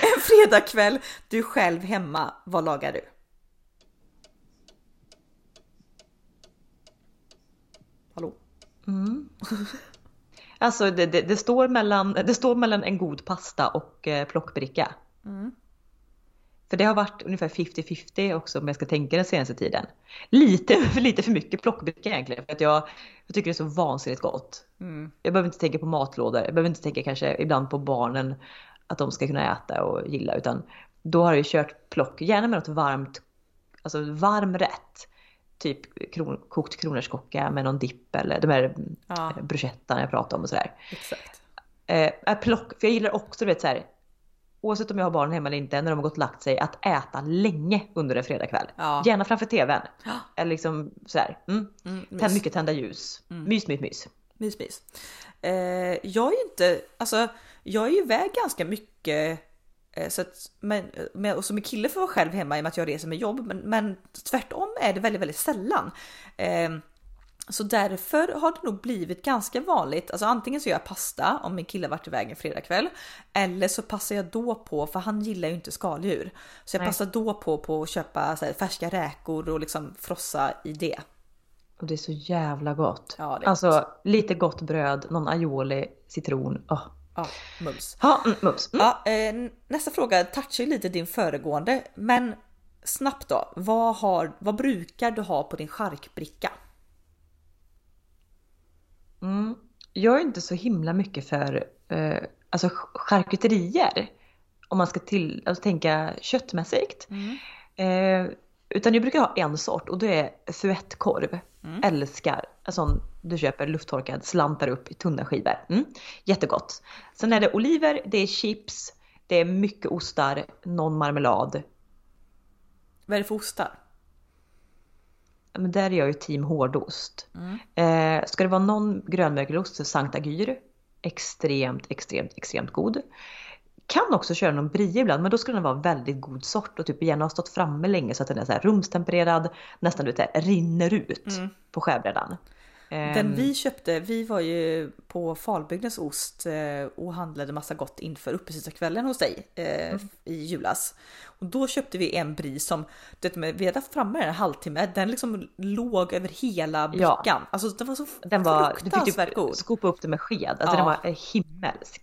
en fredagkväll, du själv hemma. Vad lagar du? Hallå? Mm. Alltså det, det, det, står mellan, det står mellan en god pasta och eh, plockbricka. Mm. För det har varit ungefär 50-50 också om jag ska tänka den senaste tiden. Lite, lite för mycket plockbricka egentligen. För att jag, jag tycker det är så vansinnigt gott. Mm. Jag behöver inte tänka på matlådor. Jag behöver inte tänka kanske ibland på barnen. Att de ska kunna äta och gilla. Utan då har jag kört plock. Gärna med något varmt. Alltså varm rätt. Typ kron, kokt kronärtskocka med någon dipp eller de här Ja. ja. bruschettan jag pratade om och sådär. Exakt. Eh, plock, för jag gillar också du vet så här. Oavsett om jag har barn hemma eller inte, när de har gått och lagt sig, att äta länge under en fredagkväll. Ja. Gärna framför tvn. Ja. Eller liksom sådär. Mm. Mm, Tänd, mycket tända ljus. Mys, mys, mys. Mys, mys. Eh, jag är ju inte, alltså jag är ju iväg ganska mycket. Eh, så att, men, men, och som kille får vara själv hemma i och med att jag reser med jobb. Men, men tvärtom är det väldigt, väldigt sällan. Eh, så därför har det nog blivit ganska vanligt. Alltså antingen så gör jag pasta om min kille varit iväg en fredagkväll. Eller så passar jag då på, för han gillar ju inte skaldjur. Så jag Nej. passar då på, på att köpa här, färska räkor och liksom frossa i det. Och det är så jävla gott. Ja, alltså lite gott bröd, någon aioli, citron. Oh. Ja, mums. Ja, mm, mums. Mm. Ja, eh, nästa fråga touchar ju lite din föregående, men snabbt då. Vad, har, vad brukar du ha på din charkbricka? Mm. Jag är inte så himla mycket för eh, alltså charkuterier. Om man ska till, alltså, tänka köttmässigt. Eh, utan jag brukar ha en sort och det är fuettkorv. Älskar en sån du köper lufttorkad, slantar upp i tunna skivor. Mm. Jättegott. Sen är det oliver, det är chips, det är mycket ostar, någon marmelad. Vad är det för ostar? Men där är jag ju team hårdost. Eh, ska det vara någon grönmögelost så Saint Agyr. Extremt, extremt, extremt god. Kan också köra någon brie ibland men då ska den vara väldigt god sort och typ gärna ha stått framme länge så att den är så rumstempererad. Nästan du vet, rinner ut på skärbrädan. Den Ehm, vi köpte, vi var ju på Falbygdens ost eh, och handlade massa gott inför uppesittarkvällen hos dig eh, i julas. Och då köpte vi en brie som, du vet, vi hade haft framme den en halvtimme, den liksom låg över hela brickan. Ja. Alltså den var så Den var, du fick typ skopa upp den med sked. Alltså Ja. den var eh, himmelsk.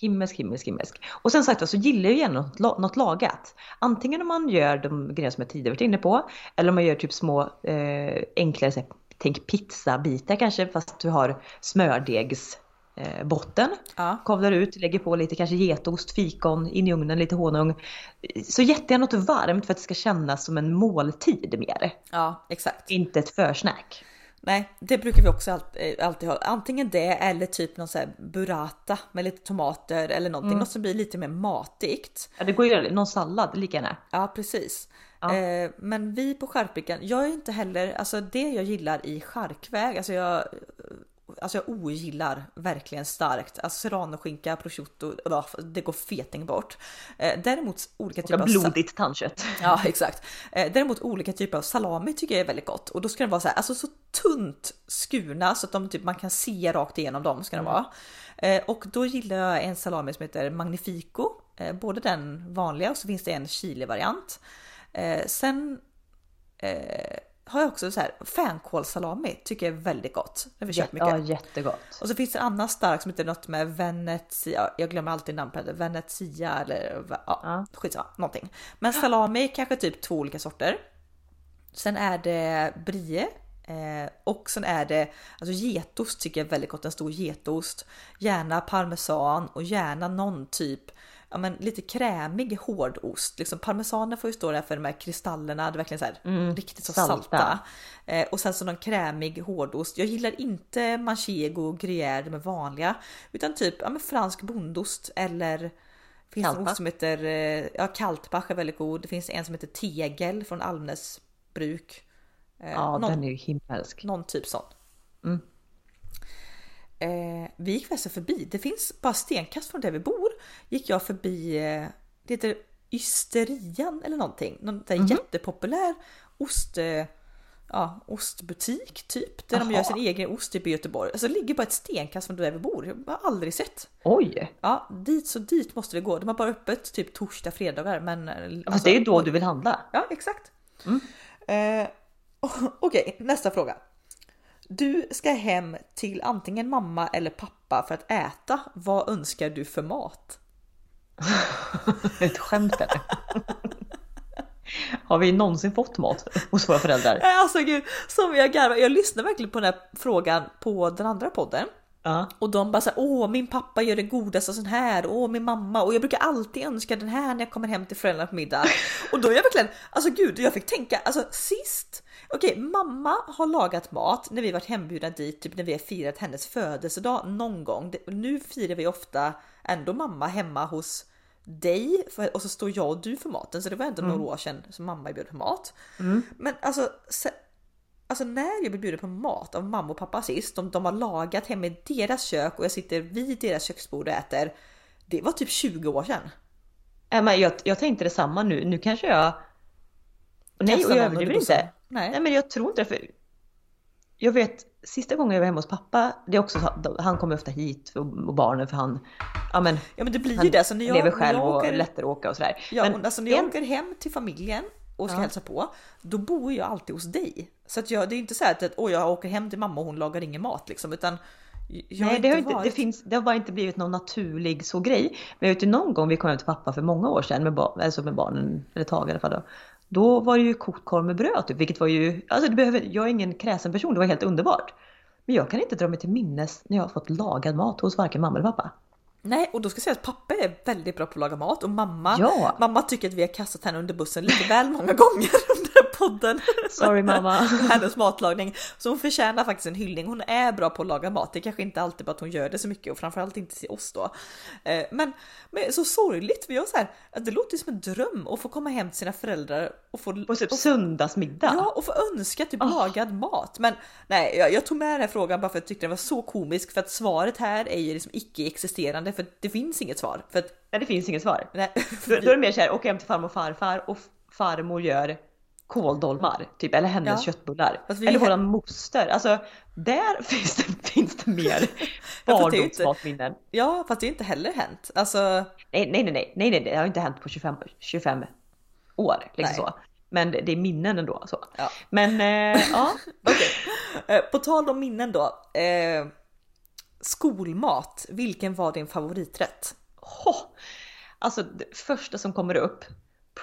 Himmelsk, himmelsk, himmelsk. Och sen sagt så gillar jag gärna något, något lagat. Antingen om man gör de grejer som jag tidigare varit inne på. Eller om man gör typ små eh, enklare, tänk pizzabitar kanske fast du har smördegs eh, botten. Ja. Kavlar ut, lägger på lite kanske getost, fikon, in i ugnen, lite honung. Så jättegärna något varmt för att det ska kännas som en måltid mer. ja, exakt. Inte ett försnack. Nej, det brukar vi också alltid, alltid ha. Antingen det eller typ någon sån här burrata med lite tomater eller någonting. Något som blir lite mer matigt. Ja, det går ju att göra någon sallad lika gärna. Ja, precis. Ja. Eh, men vi på charkbrickan, jag är inte heller, alltså det jag gillar i charkväg, alltså jag, alltså jag ogillar verkligen starkt, alltså serranoskinka, prosciutto, ja, det går feting bort. Eh, däremot olika typer av Blodigt tandkött. Ja exakt. Eh, däremot olika typer av salami tycker jag är väldigt gott och då ska den vara så här, alltså så tunt skurna så att de typ man kan se rakt igenom dem ska den vara. Eh, och då gillar jag en salami som heter Magnifico, både den vanliga och så finns det en chili variant. Eh, sen eh, har jag också så här fänkålssalami tycker jag är väldigt gott. Det har vi köpt mycket. Ja, jättegott. Och så finns det en annan stark som heter något med Venezia. Jag glömmer alltid namn på det. Venezia eller ja, Ja. skitsamma, någonting. Men salami kanske typ två olika sorter. Sen är det brie eh, och sen är det alltså getost tycker jag är väldigt gott. En stor getost, gärna parmesan och gärna någon typ Ja, men lite krämig hårdost. Liksom parmesanen får ju stå där för de här kristallerna, det är verkligen så här riktigt så salta. salta. Eh, och sen så någon krämig hårdost. Jag gillar inte manchego och gruyère med vanliga, utan typ ja, men fransk bondost eller finns det en ost som heter eh, ja, Kaltbach är väldigt god. Det finns en som heter Tegel från Almnäs bruk. Eh, Ja, någon, den är ju himmelsk. någon typ sån. Mm. Eh, vi gick faktiskt förbi, det finns bara stenkast från där vi bor, gick jag förbi, eh, det heter Ysterian eller någonting, någon där Mhm. jättepopulär ost, eh, ja, ostbutik typ, där de gör sin egen ost typ i Göteborg. Alltså det ligger bara ett stenkast från där vi bor, jag har aldrig sett. Oj! Ja, dit så dit måste vi gå. De har bara öppet typ torsdag, fredagar. Men eh, Fast alltså- det är ju då du vill handla. Ja, exakt. Eh, Okej, nästa fråga. Du ska hem till antingen mamma eller pappa för att äta. Vad önskar du för mat? Ett skämt eller? Har vi någonsin fått mat hos våra föräldrar? Alltså gud, som jag garvar. Jag lyssnar verkligen på den här frågan på den andra podden. Ja. Och de bara såhär, åh min pappa gör det godaste sån här, åh min mamma och jag brukar alltid önska den här när jag kommer hem till föräldrarna på middag. Och då är jag verkligen, alltså gud, jag fick tänka, alltså sist, okej mamma har lagat mat när vi varit hembjudna dit, typ när vi har firat hennes födelsedag någon gång. Nu firar vi ofta ändå mamma hemma hos dig och så står jag och du för maten så det var ändå några år sedan som mamma bjöd på mat. Men alltså se, Alltså när jag blev bjuden på mat av mamma och pappa sist, de, de har lagat hemma i deras kök och jag sitter vid deras köksbord och äter. Det var typ 20 år sedan. Äh, men jag, jag tänkte detsamma nu. Nu kanske jag... Nej, och jag överdriver inte. Nej. Nej, men jag tror inte det. För jag vet, sista gången jag var hemma hos pappa, det är också så, han kommer ofta hit och, och barnen för han, ja men, Ja men det blir ju det. Så när jag, lever själv jag och åker, lättare att åka och sådär. ja, men och alltså när jag en- åker hem till familjen och ska Ja. hälsa på, då bor jag alltid hos dig. Så att jag, det är inte så här att åh, jag åker hem till mamma och hon lagar ingen mat liksom, utan jag Nej, det har, inte, det, varit- finns, det har bara inte blivit någon naturlig så grej. Men jag vet ju någon gång vi kom hem till pappa för många år sedan med, bar, alltså med barnen, eller ett tag i alla fall då. Då var det ju kokt korv med bröd typ, vilket var ju, alltså det behöver, jag är ingen kräsen person, det var helt underbart. Men jag kan inte dra mig till minnes när jag har fått lagad mat hos varken mamma eller pappa. Nej, och då ska jag säga att pappa är väldigt bra på att laga mat och mamma, Ja. mamma tycker att vi har kastat henne under bussen lite väl många gånger podden. Sorry mamma. Hennes matlagning. Så hon förtjänar faktiskt en hyllning. Hon är bra på att laga mat. Det kanske inte alltid bara att hon gör det så mycket och framförallt inte till oss då. Eh, Men, men så sorgligt. Vi har så här, det låter som en dröm att få komma hem till sina föräldrar och få På typ och- söndagsmiddag. Ja, och få önska typ lagad mat. Men nej, jag, jag tog med den här frågan bara för att jag tyckte den var så komisk för att svaret här är ju liksom icke-existerande för det finns inget svar. För att, Nej det finns inget svar. nej, Då, då är det mer såhär, åka hem till farmor och farfar och farmor gör kåldolmar, typ, eller hennes Ja. köttbullar. Vi- Eller våran moster. Alltså, där finns det, finns det mer barndomsmatminnen. ja, fast det har inte heller hänt. Alltså, Nej, nej, nej, nej, nej, nej, det har inte hänt på 25, 25 år. Liksom Nej. så. Men det, det är minnen ändå. Så. Ja. Men eh, ja, Okej, Eh, på tal om minnen då. Eh, skolmat, vilken var din favoriträtt? Ho! Alltså det första som kommer upp,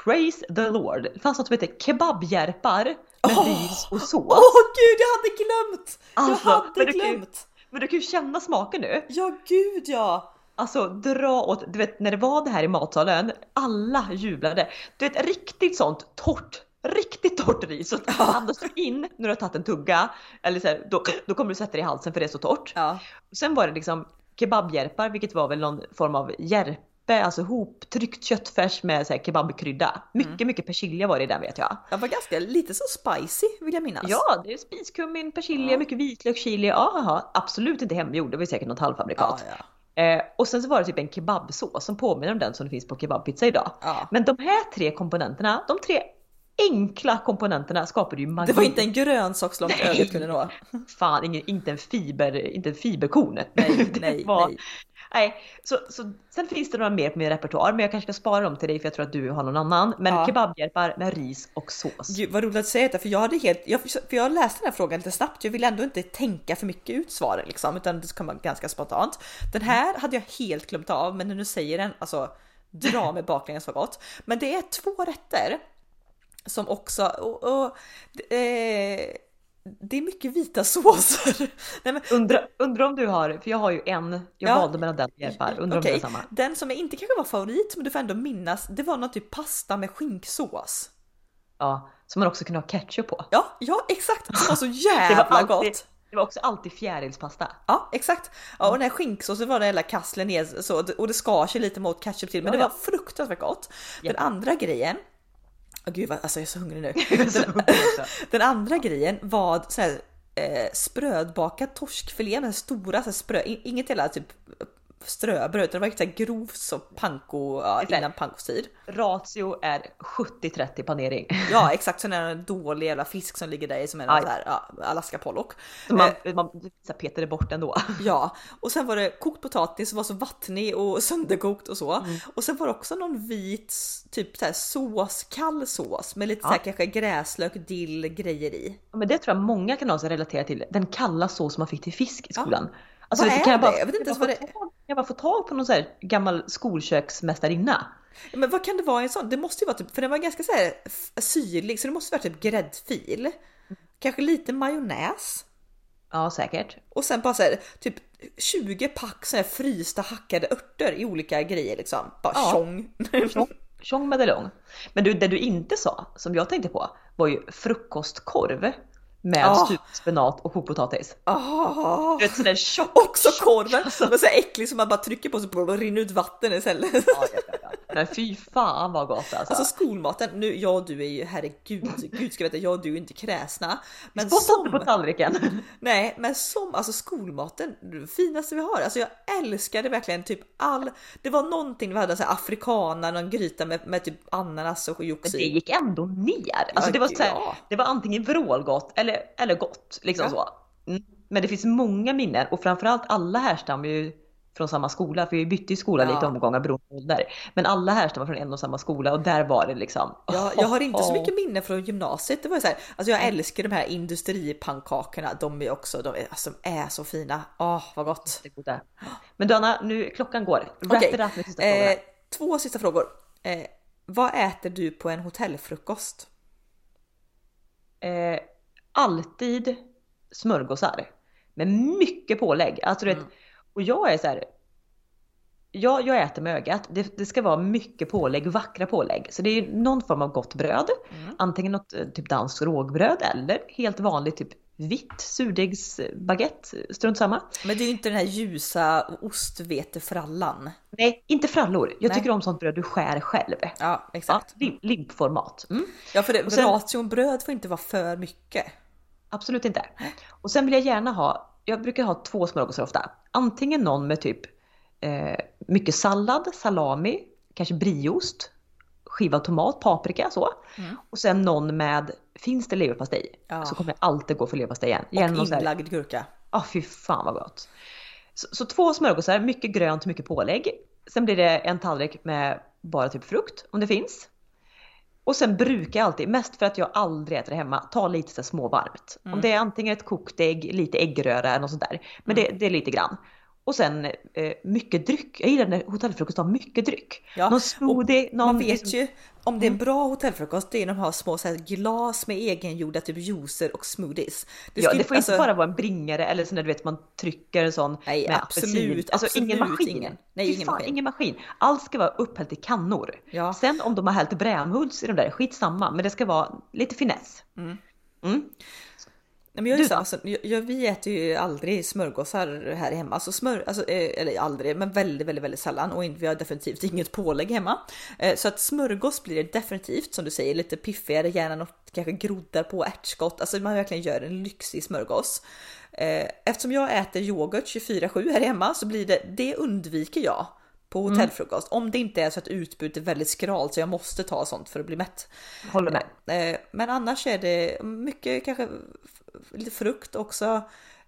Praise the Lord. Det fanns något som heter kebabhjärpar med Åh! ris och sås. Åh gud, jag hade glömt! Alltså, jag hade men du kan glömt! Men du kan ju känna smaken nu. Ja, gud ja! Alltså dra åt, du vet när det var det här i matsalen, alla jublade. Du vet riktigt sånt torrt, riktigt torrt ris. Så andas du in när du har tagit en tugga, eller så här, då, då kommer du sätta det i halsen för det är så torrt. Ja, Sen var det liksom kebabhjärpar, vilket var väl någon form av järpe, alltså hoptryckt köttfärs med så här kebabkrydda. Mycket, mycket persilja var det i den vet jag. jag var ganska lite så spicy vill jag minnas. Ja, det är spiskummin, persilja, Ja. mycket vitlök, chili. Ja, absolut inte hemgjord, det var säkert något halvfabrikat. ja, ja. Eh, och sen så var det typ en kebabsås som påminner om den som det finns på kebabpizza idag. ja. Men de här tre komponenterna, de tre enkla komponenterna skapade ju magi. Det var inte en grönsak så långt Nej. ögat kunde nå. Fan, ingen, inte en fiber, inte en fiberkorn. Nej, nej, var- nej. nej. Så, så, sen finns det några mer på min repertoar, men jag kanske ska spara dem till dig för jag tror att du har någon annan. Men Ja. kebabhjälpar med ris och sås. Gud vad roligt att säga det för jag hade helt, jag, för jag läste den här frågan lite snabbt. Jag ville ändå inte tänka för mycket ut svaren liksom, utan det ska komma ganska spontant. Den här hade jag helt glömt av, men när du säger den, alltså dra mig baklänges vad gott. Men det är två rätter som också, och, och eh, det är mycket vita såser. Nej, men, Undrar undra om du har, för jag har ju en, jag Ja. valde mellan den och. Undrar om okej, det är samma. Den som jag inte kanske var favorit, men du får ändå minnas, det var någon typ pasta med skinksås. Ja, som man också kunde ha ketchup på. Ja, ja exakt! Det var så Det jävla var, alltid, gott! det var också alltid fjärilspasta. Ja exakt. Ja, och den här skinksåsen var den hela kasslen ner så, och det skar sig lite mot ketchup till men Ja, det ja. var fruktansvärt gott. Den Ja. andra grejen Åh gud vad, alltså jag är så hungrig nu. Så Den, hungrig också. den andra grejen var så här, eh, sprödbakad torskfilé med stora så här, inget hela typ ströbröd, det var riktigt grovt så panko, ja, innan pankos tid. Ratio är 70-30 panering. Ja exakt, sen är det en dålig jävla fisk som ligger där i som en Aj. där, ja, Alaska pollock. Så man, Eh, man så det bort ändå. Ja, och sen var det kokt potatis som var så vattnig och sönderkokt och så. Mm. Och sen var det också någon vit typ så här sås, kall sås med lite Ja. så här kanske gräslök, dill, grejer i. Ja, Men det tror jag många kan relatera till. Den kalla sås man fick till fisk i skolan. Alltså, Vad det är jag, bara, det? Jag vet inte ens vad det kan jag bara få tag- Kan bara få tag på någon så här gammal skolköksmästarinna? Men vad kan det vara i en sån? Det måste ju vara typ, för den var ganska så här syrlig så det måste vara typ gräddfil. Kanske lite majonnäs. Ja, säkert. Och sen bara så här, typ 20 pack så här frysta hackade örter i olika grejer liksom. Bara Ja. tjong. Tjong, tjong medaljong. Men du, det du inte sa, som jag tänkte på, var ju frukostkorv med Ah. stuvad spenat och kokt potatis. Ah. Du vet sån där tjock. Också korven, Alltså. men så äcklig som man bara trycker på så och rinner ut vatten istället. Ja, ja, ja. Men fy fan vad gott alltså. Alltså skolmaten, nu jag och du är ju herregud, gud ska veta jag och du är inte kräsna. Men Spotta inte på tallriken. nej men som alltså skolmaten, det finaste vi har. Alltså jag älskade verkligen typ all, det var någonting vi hade så här någon gryta med, med typ ananas och jox Men det gick ändå ner. Alltså det var så här, ja. det var antingen vrålgott eller, eller gott. Liksom Ja. så. Mm. Men det finns många minnen och framförallt alla härstammar ju från samma skola, för vi bytte ju skola Ja. lite omgångar beroende på ålder. Men alla härstammar från en och samma skola och där var det liksom. Jag, jag har inte så Oh, mycket minne från gymnasiet. Det var ju så här, alltså jag älskar de här industripannkakorna. De är också, de är, alltså, de är så fina. Åh, vad gott. Men du Anna, nu klockan går. Wrap it med sista eh, två sista frågor. Eh, vad äter du på en hotellfrukost? Eh, alltid smörgåsar. Med mycket pålägg. Alltså, du vet, Mm. och jag är så här. Jag, jag äter med ögat. Det, det ska vara mycket pålägg, vackra pålägg. Så det är någon form av gott bröd. Mm. Antingen något eh, typ danskt rågbröd eller helt vanligt typ vitt surdegsbaguette. Strunt samma. Men det är ju inte den här ljusa ostvetefrallan. Nej, inte frallor. Jag Nej. tycker om sånt bröd du skär själv. Ja, Ja, exakt. lim- limpformat. Mm. Ja, för det, sen- ration bröd får inte vara för mycket. Absolut inte. Och sen vill jag gärna ha, jag brukar ha två smörgåsar ofta. Antingen någon med typ eh, mycket sallad, salami, kanske brieost, skivad tomat, paprika så. Mm. Och sen någon med, finns det leverpastej Ja. så kommer jag alltid gå för leverpastej igen. Och Gärna här- inlagd gurka. Ja, fy fan vad gott. Så, så två smörgåsar, mycket grönt, mycket pålägg. Sen blir det en tallrik med bara typ frukt om det finns. Och sen brukar jag alltid, mest för att jag aldrig äter hemma, ta lite så småvarmt. Mm. Om det är antingen ett kokt ägg, lite äggröra eller något sånt där. Men Mm. det, det är lite grann. Och sen eh, mycket dryck. Jag gillar när hotellfrukost har mycket dryck. Ja, Någon smoothie, någon... Man vet liksom- ju om det är en bra hotellfrukost, det är när de har små så här glas med egengjorda typ juicer och smoothies. ja, skulle- det får alltså- inte bara vara en bringare eller så när du vet man trycker en sån Nej, med absolut, apelsin. Alltså ingen absolut maskin. ingen. Nej, Fy ingen fan, maskin. ingen maskin. Allt ska vara upphällt i kannor. Ja. Sen om de har hällt brämhults i de där, skitsamma. Men det ska vara lite finess. Mm. Mm. Nej, men jag är samma, som- jag, vi äter ju aldrig smörgåsar här hemma. Alltså smör, alltså, eh, eller aldrig, men väldigt, väldigt, väldigt sällan. Och vi har definitivt inget pålägg hemma. Eh, Så att smörgås blir det definitivt, som du säger, lite piffigare, gärna något kanske groddar på ärtskott. Alltså man verkligen gör en lyxig smörgås. Eh, Eftersom jag äter yoghurt 24-7 här hemma så blir det, det undviker jag på Mm. hotellfrukost. Om det inte är så att utbudet är väldigt skralt så jag måste ta sånt för att bli mätt. Håller med. Men annars är det mycket kanske lite frukt också.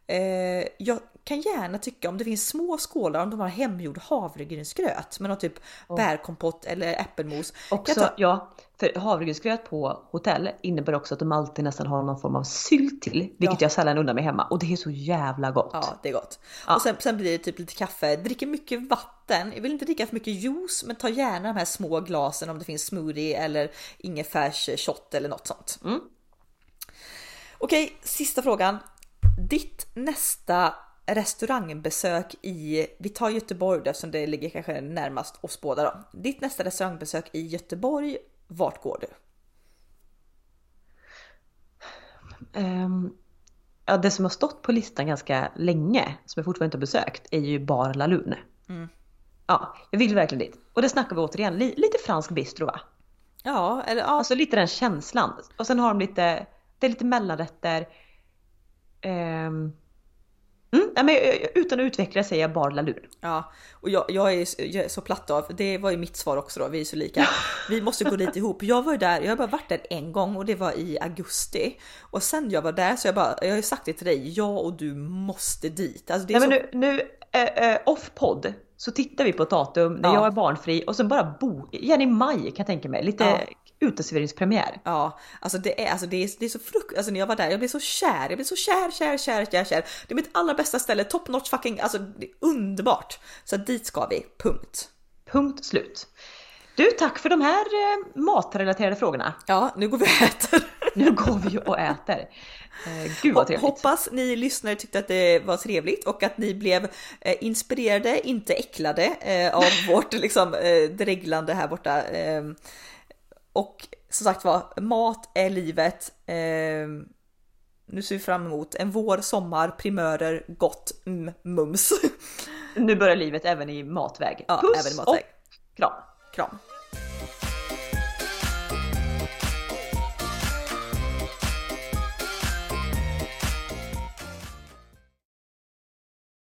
Eh, Jag kan gärna tycka om det finns små skålar om de har hemgjord havregrynsgröt med någon typ bärkompott eller äppelmos. Också, ta- ja, för havregrynsgröt på hotell innebär också att de alltid nästan har någon form av sylt till. Vilket Ja. jag sällan undrar mig hemma. Och det är så jävla gott. Ja, det är gott. Ja. Och sen, sen blir det typ lite kaffe. Dricker mycket vatten. Jag vill inte dricka för mycket juice, men ta gärna de här små glasen om det finns smoothie eller ingefärs shot eller något sånt. Mm. Okej, sista frågan. Ditt nästa restaurangbesök i, vi tar Göteborg eftersom det ligger kanske närmast oss båda då. Ditt nästa restaurangbesök i Göteborg, vart går du? Ehm, ja, det som har stått på listan ganska länge, som jag fortfarande inte har besökt, är ju Bar La Lune. Mm. Ja, jag vill verkligen dit. Och det snackar vi återigen, li, lite fransk bistro va? Ja, eller ja, Alltså lite den känslan. Och sen har de lite, det är lite mellanrätter. Ehm, Mm, men eh, utan att utveckla säger jag bara lalur. Ja, och jag, jag, är, jag är så platt av, det var ju mitt svar också då, vi är så lika. Vi måste gå dit ihop. Jag var ju där, jag har bara varit där en gång och det var i augusti. Och sen jag var där så jag bara, jag har ju sagt det till dig, jag och du måste dit. Alltså Nej, så... men nu, nu äh, äh, off-podd så tittar vi på ett datum när Ja. jag är barnfri och sen bara bo, gärna i maj kan jag tänka mig, lite Ja. Uteserveringspremiär. Ja, alltså det är, alltså det är, det är så frukt, alltså när jag var där, jag blev så kär, jag blev så kär, kär, kär, kär, kär. Det är mitt allra bästa ställe, top notch fucking, alltså det är underbart. Så dit ska vi, punkt. Punkt slut. Du, tack för de här eh, matrelaterade frågorna. Ja, nu går vi och äter. Nu går vi och äter. Eh, gud vad trevligt. Hoppas ni lyssnare tyckte att det var trevligt och att ni blev eh, inspirerade, inte äcklade eh, av vårt liksom eh, dreglande här borta. Och som sagt var, mat är livet. Eh, nu ser vi fram emot en vår, sommar, primörer, gott, mm, mums. Nu börjar livet även i matväg. Ja, Puss även i matväg. och kram. Kram.